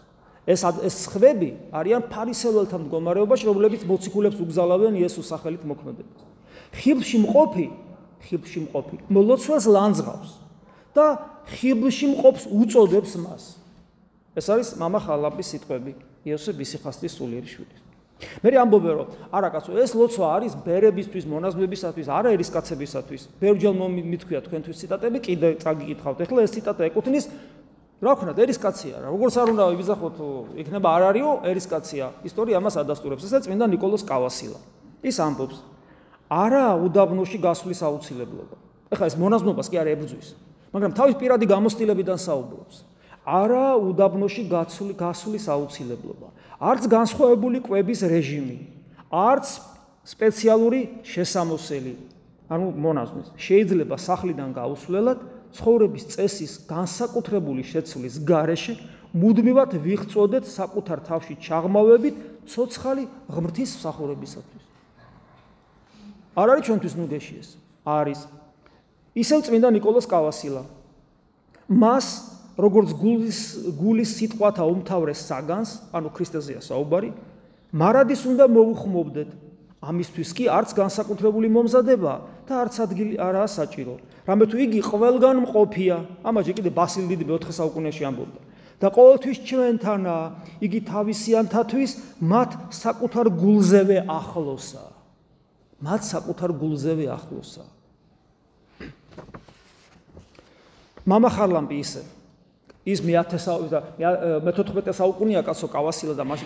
ეს ეს ხვები არიან ფარისეველთა მდგომარეობაში, რომლებიც მოციქულებს უგზალავენ იესოს სახელით მოქმედებას. ხილში მყოფი, ხილში მყოფი, მოლოცვას ლანძღავს და ხილში მყოფს უწოდებს მას. ეს არის мама ხალაპის სიტყვები იოსებ ისიხასტის სულიერი შვილი. მე ამბობე რომ არა კაცო ეს ლოცვა არის ბერებისთვის, მონაზვნებისათვის, არა ერისკაცებისათვის. ბევრჯერ მithქვია თქვენთვის ციტატები, კიდე წაგიკითხავთ. ეხლა ეს ციტატა ეკუთვნის რა ქნათ ერისკაცია რა. როგორც არ უნდა ვიზახოთ, იქნება არ არისო ერისკაცია. ისტორია ამას ადასტურებს. ესა წმინდა نيكოლოს კავასილა. ის ამბობს არა უდაბნოში გასვლის აუცილებლობა. ეხლა ეს მონაზვნობას კი არ ებრძვის, მაგრამ თავის პირადი გამოცდილებიდან საუბრობს. არა უდაბნოში გაცული გასulis აუცილებლობა, არც განსხვავებული კვების რეჟიმი, არც სპეციალური შესამოსელი, ანუ მონაზვნს შეიძლება სახლიდან გაუსვლელად ცხოვრების წესის განსაკუთრებული შეცვლის გარეშე მუდმივად ვიღწოდეთ საკუთარ თავში ჩაღმავებით ცოცხალი ღმრთის მსახურებისათვის. არ არის ჩვენთვის ნუგეში ეს. არის. ისევ წმინდა ნიკოლას კავასილა. მას როგორც გულის გულის სიტყვათა უმთავრეს საგანს, ანუ ქრისტეზეა საუბარი, მარადის უნდა მოუხმობდეთ. ამისთვის კი არც განსაკუთრებული მომზადება და არც ადგილი არაა საჭირო. რამე თუ იგი ყველგან მყოფია, ამაჟე კიდე ბასილ დიდი მე-4 საუკუნეში ამბობდა. და ყოველთვის ჩვენთანა, იგი თავისიანთათვის მათ საკუთარ გულზევე ახლოსა. მათ საკუთარ გულზევე ახლოსა. мама ხარლამპი ისე ის მე-14 საუკუნეა კაცო კავასილა და მას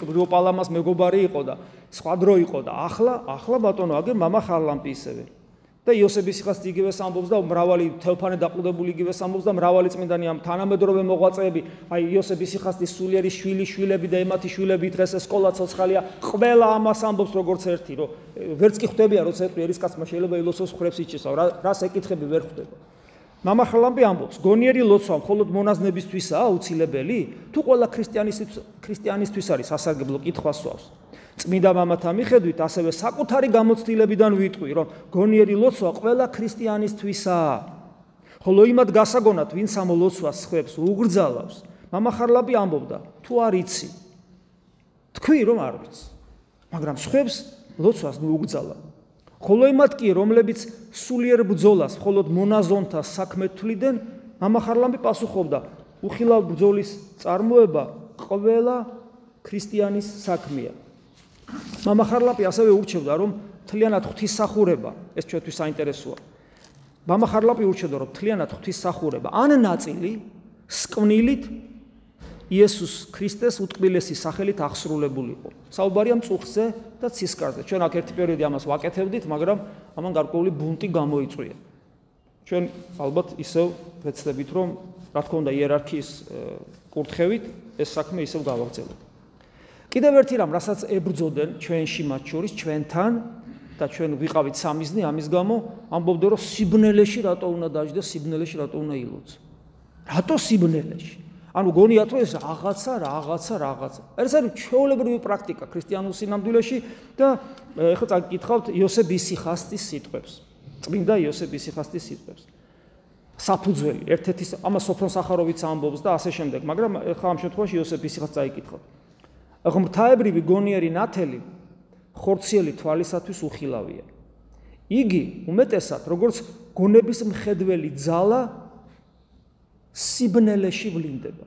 გრიგოპალამას მეგობარი იყო და სხვა დრო იყო და ახლა ახლა ბატონო აგერ мама ხარლამპი ისევე და იოსების ხას იგივე სამბობს და მრავალი თელფანე დაყუდებული იგივე სამბობს და მრავალი წმინდანი ამ თანამედროვე მოღვაწეები აი იოსების ხას სულიერი შვილი შვილები და ემათი შვილები დღეს სკოლა ცოცხალია ყველა ამას ამბობს როგორც ერთი რომ ვერც კი ხვდებია როცა ეტყვი ერისკაცმა შეიძლება ილოცოს ხრებს იჩესავ რა რას ეკითხები ვერ ხვდება მამახლამბი ამბობს, გონიერი ლოცვა მხოლოდ მონაზნებისთვისაა აუცილებელი, თუ ყველა ქრისტიანისთვის ქრისტიანისთვის არის სასარგებლო კითხვა სვავს. წმინდა მამათა მიხედვით, ასევე საკუთარი გამოცდილებიდან ვიტყვი, რომ გონიერი ლოცვა ყველა ქრისტიანისთვისაა. ხოლო იმად გასაგონად, ვინც ამ ლოცვას ხვებს, უგრძალავს. მამახარლაბი ამბობდა, თუ არ იცი, თქვი რომ არ ვიცი, მაგრამ ხვებს ლოცვას ნუ უგრძალავ. ხოლო იმათ კი რომლებიც სულიერ ბძოლას მხოლოდ მონაზონთა საქმე თვლიდნენ ამახარლამი პასუხობდა. უხილავ ბძოლის წარმოება ყველა ქრისტიანის საქმეა. მამახარლაპი ასევე ურჩევდა რომ თლიანად ღვთისახურება ეს ჩვენთვის საინტერესოა. მამახარლაპი ურჩევდა რომ თლიანად ღვთისახურება. ან ნაწილი სკვნილით იესოს ქრისტეს უტკბილესი სახელით აღსრულებულიყო. საუბარია მწუხზე და ცისკარზე. ჩვენ აქ ერთი პერიოდი ამას ვაკეთებდით, მაგრამ ამან გარკვეული ბუნტი გამოიწვია. ჩვენ ალბათ ისევ ვეცდებით, რომ რა თქმა უნდა იერარქიის კურთხევით ეს საქმე ისევ გავაგრძელებთ. კიდევ ერთი რამ, რასაც ებრძოდენ ჩვენში მათ შორის ჩვენთან და ჩვენ ვიყავით სამიზნე ამის გამო ამბობდე რომ სიბნელეში რატო უნდა დაждდეს სიბნელეში რატო უნდა ილოცო რატო სიბნელეში ანუ გონიათ რომ ეს რაღაცა რაღაცა რაღაცა. ეს არის ჩვეულებრივი პრაქტიკა ქრისტიანულ სინამდვილეში და ეხლა წაკითხავთ იოსებ ისიხასტის სიტყვებს. წმინდა იოსებ ისიხასტის სიტყვებს. საფუძველი ერთ-ერთი ამას სოფრონ სახაროვიც ამბობს და ასე შემდეგ მაგრამ ეხლა ამ შემთხვევაში იოსებ ისიხას წაიკითხავთ. ღმრთაებრივი გონიერი ნათელი ხორციელი თვალისათვის უხილავია. იგი უმეტესად როგორც გონების მხედველი ძალა სიბნელეში ვლინდება.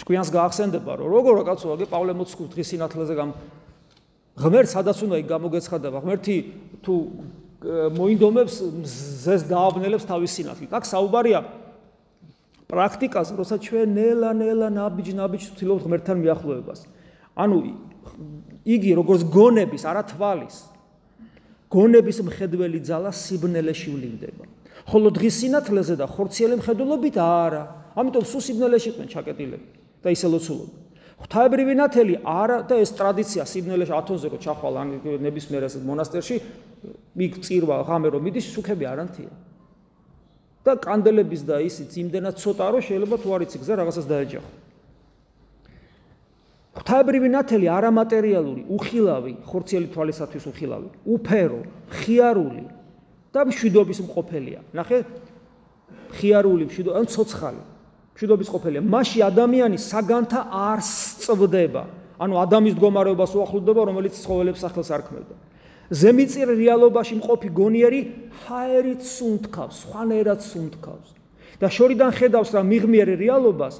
თქვენს გაახსენდება რომ როგორ რაკაცოა გე პავლე მოციქულ დღის სინათლეზე გამ ღმერთ სადაც უნდა იქ გამოგეცხადება ღმერთი თუ მოინდომებს ზეს დააბნელებს თავის სინათლით. აქ საუბარია პრაქტიკაზე, როცა ჩვენ ნელა ნელა ნაბიჯ ნაბიჯ ვთილობთ ღმერთთან მიახლოებას. ანუ იგი როგორც გონების, არა თვალის, გონების მხედველი ძალა სიბნელეში ვლინდება. ხოლო დღის სინათლეზე და ხორციელი მხედველობით არა. ამიტომ სულ სიბნელეში იყვნენ ჩაკეტილები და ისე ლოცულობდნენ. ღვთაებრივი ნათელი არა და ეს ტრადიცია სიბნელეში ათონზე რო ჩახვალ ან ნებისმიერ ეს მონასტერში მიგ წირვა ღამე რომ მიდის სუქები არანთია. და კანდელების და ისიც იმდენად ცოტა რომ შეიძლება თუ არ იცი გზა რაღაცას დაეჯახო. ღვთაებრივი ნათელი არამატერიალური, უხილავი, ხორციელი თვალისათვის უხილავი, უფერო, ხიარული და მშვიდობის მყოფელია. ნახე, ხიარული, მშვიდო, ან ცოცხალი. მშვიდობის მყოფელია. მასში ადამიანი საგანთა არ სწვდება. ანუ ადამიანის მდგომარეობას უახლოვდება, რომელიც ცხოველებს სახელს არქმევდა. ზემიწირ რეალობაში მყოფი გონიერი ჰაერით სუნთქავს, სხვანაირად სუნთქავს. და შორიდან ხედავს რა მიღმიერ რეალობას,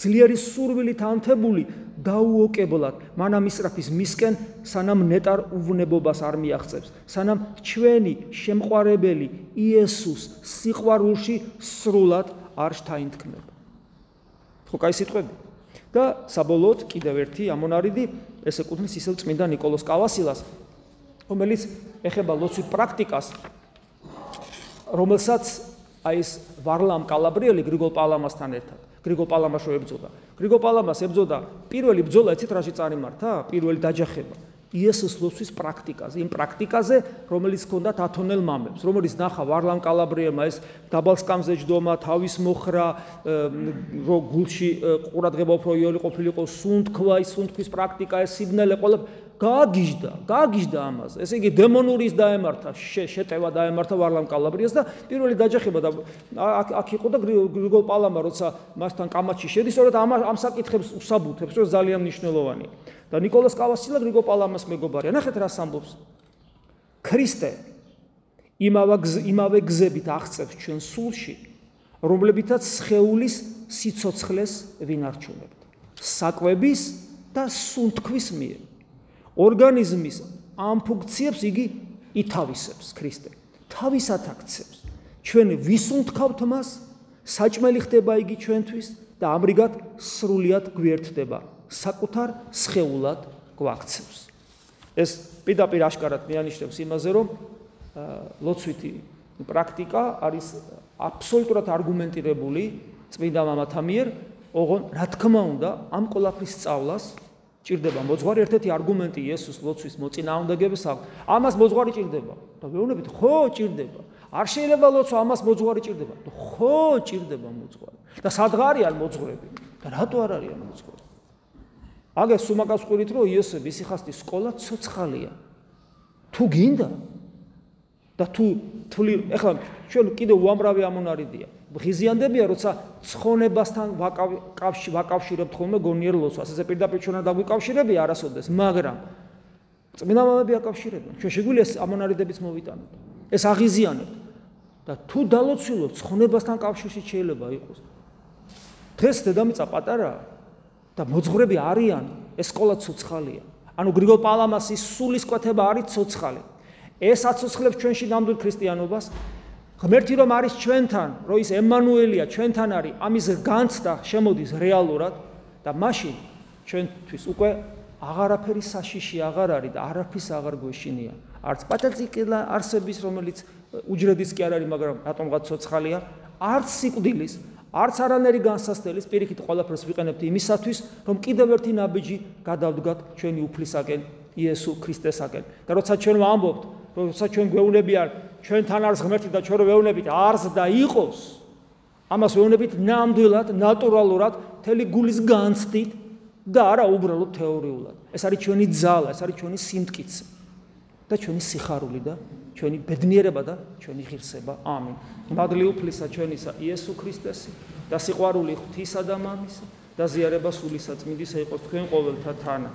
ძლიერი სურვილით ანთებული დაუოკებლად მანამისტრაფის მისკენ, სანამ ნეტარ უვნებობას არ მიაღწევს, სანამ ჩვენი შემყვარებელი იესოს სიყვარულში სრულად არ შთაინთქმება. ხო, кай სიტყვები. და საბოლოოდ კიდევ ერთი ამონარიდი, ეს ეკუთვნის ისევ წმინდა نيكოლოს კავასილას, რომელიც ეხება ლოცვით პრაქტიკას, რომელსაც აი ეს ვარლამ კალაბრიელი გრიგოლ პალამასთან ერთად გრიგო პალამაშო ებძოდა. გრიგო პალამას ებძოდა პირველი ბძოლა ეცით რაში წარიმართა? პირველი დაჯახება. იესოს ლოცვის პრაქტიკაზე, იმ პრაქტიკაზე, რომელიც ჰქონდათ ათონელ მამებს, რომელიც ნახა ვარლამ კალაბრიელმა ეს დაბალსკამზე ჯდომა, თავის მოხრა, რო გულში ყურადღება უფრო იოლი ყოფილიყო, სუნთქვა, ის სუნთქვის პრაქტიკა, ეს სიბნელე ყველა გააგიჟდა, გააგიჟდა ამას. ესე იგი დემონურის დაემართა, შეტევა დაემართა ვარლამ კალაბრიას და პირველი დაჯახება და აქ იყო და გრიგოლ პალამა როცა მასთან კამათში შედის, სწორედ ამ ამ საკითხებს უსაბუთებს, რომ ძალიან მნიშვნელოვანია. და ნიკოლას კავასილა გრიგოლ პალამას მეგობარია. ნახეთ რას ამბობს. ქრისტე იმავა იმავე გზებით აღწევს ჩვენ სულში, რომლებითაც სხეულის სიцоცხლეს ვინარჩუნებთ. საკვების და სუნთქვის მიერ ორგანიზმის ამ ფუნქციებს იგი ითავისებს ქრისტე. თავისად აქცევს. ჩვენ ვისუნთქავთ მას, საჭმელი ხდება იგი ჩვენთვის და ამრიგად სრულად გვერდდება. საკუთარ სხეულად გვაქცევს. ეს პირდაპირ აშკარად მეანიშნებს იმაზე, რომ ლოცვითი პრაქტიკა არის აბსოლუტურად არგუმენტირებული წმინდა მამათა მიერ, ოღონ რა თქმა უნდა, ამ ყოლაფრის სწავლას ჭირდება მოძღვარი ერთ-ერთი არგუმენტი იესოს ლოცვის მოწინააღმდეგებს აქვს. ამას მოძღვარი ჭირდება. და ვეუბნებით, ხო, ჭირდება. არ შეიძლება ლოცვა ამას მოძღვარი ჭირდება. ხო, ჭირდება მოძღვარი. და სადღარიან მოძღვრები? და რატო არ არიან მოძღვარი? აგე სუმაკას ყვირით, რომ იესოს ისიხასტის სკოლა ცოცხალია. თუ გინდა და თუ თვლი, ეხლა ჩვენ კიდე უამრავი ამონარიდია. ღიზიანდებია, როცა ცხონებასთან ვაკავშირებთ ხოლმე გონიერ ლოცვას. ესე პირდაპირ ჩვენ არ დაგვიკავშირებია არასოდეს, მაგრამ წმინდა მამები აკავშირებენ. ჩვენ შეგვიძლია ეს ამონარიდებიც მოვიტანოთ. ეს აღიზიანებთ. და თუ დალოცულობ ცხონებასთან კავშირში შეიძლება იყოს. დღეს დედამიწა პატარაა და მოძღვრები არიან, ეს სკოლა ცოცხალია. ანუ გრიგოლ პალამასის სულის კვეთება არის ცოცხალი. ეს აცოცხლებს ჩვენში ნამდვილ ქრისტიანობას ღმერთი რომ არის ჩვენთან, რომ ის ემანუელია ჩვენთან არის, ამის განცდა შემოდის რეალურად და მაშინ ჩვენთვის უკვე აღარაფერი საშიში აღარ არის და არაფრის აღარ გვეშინია. არც პატაციკელა არსების რომელიც უჯრედის კი არ არის, მაგრამ რატომღაც ცოცხალია, არც სიკვდილის, არც არანერი განსასწრების პირიქით ყველაფერს ვიყენებთ იმისათვის, რომ კიდევ ერთი ნაბიჯი გადავდგათ ჩვენი უფლისაკენ, იესო ქრისტესაკენ. და როცა ჩვენ ვამბობთ, როცა ჩვენ გვეუბნებიან ჩვენთან არის ღმერთი და ჩვენ ვეუბნებით არს და იყოს ამას ვეუბნებით ნამდვილად ნატურალურად მთელი გულის განცდით და არა უბრალოდ თეორიულად. ეს არის ჩვენი ძალა ეს არის ჩვენი სიმტკიცე და ჩვენი სიხარული და ჩვენი ბედნიერება და ჩვენი ღირსება. ამინ. მადლი უფლისა ჩვენისა იესო ქრისტესი და სიყვარული ღვთისა და მამისა და ზიარება სულისა წმინდისა იყოს თქვენ ყოველთა თანა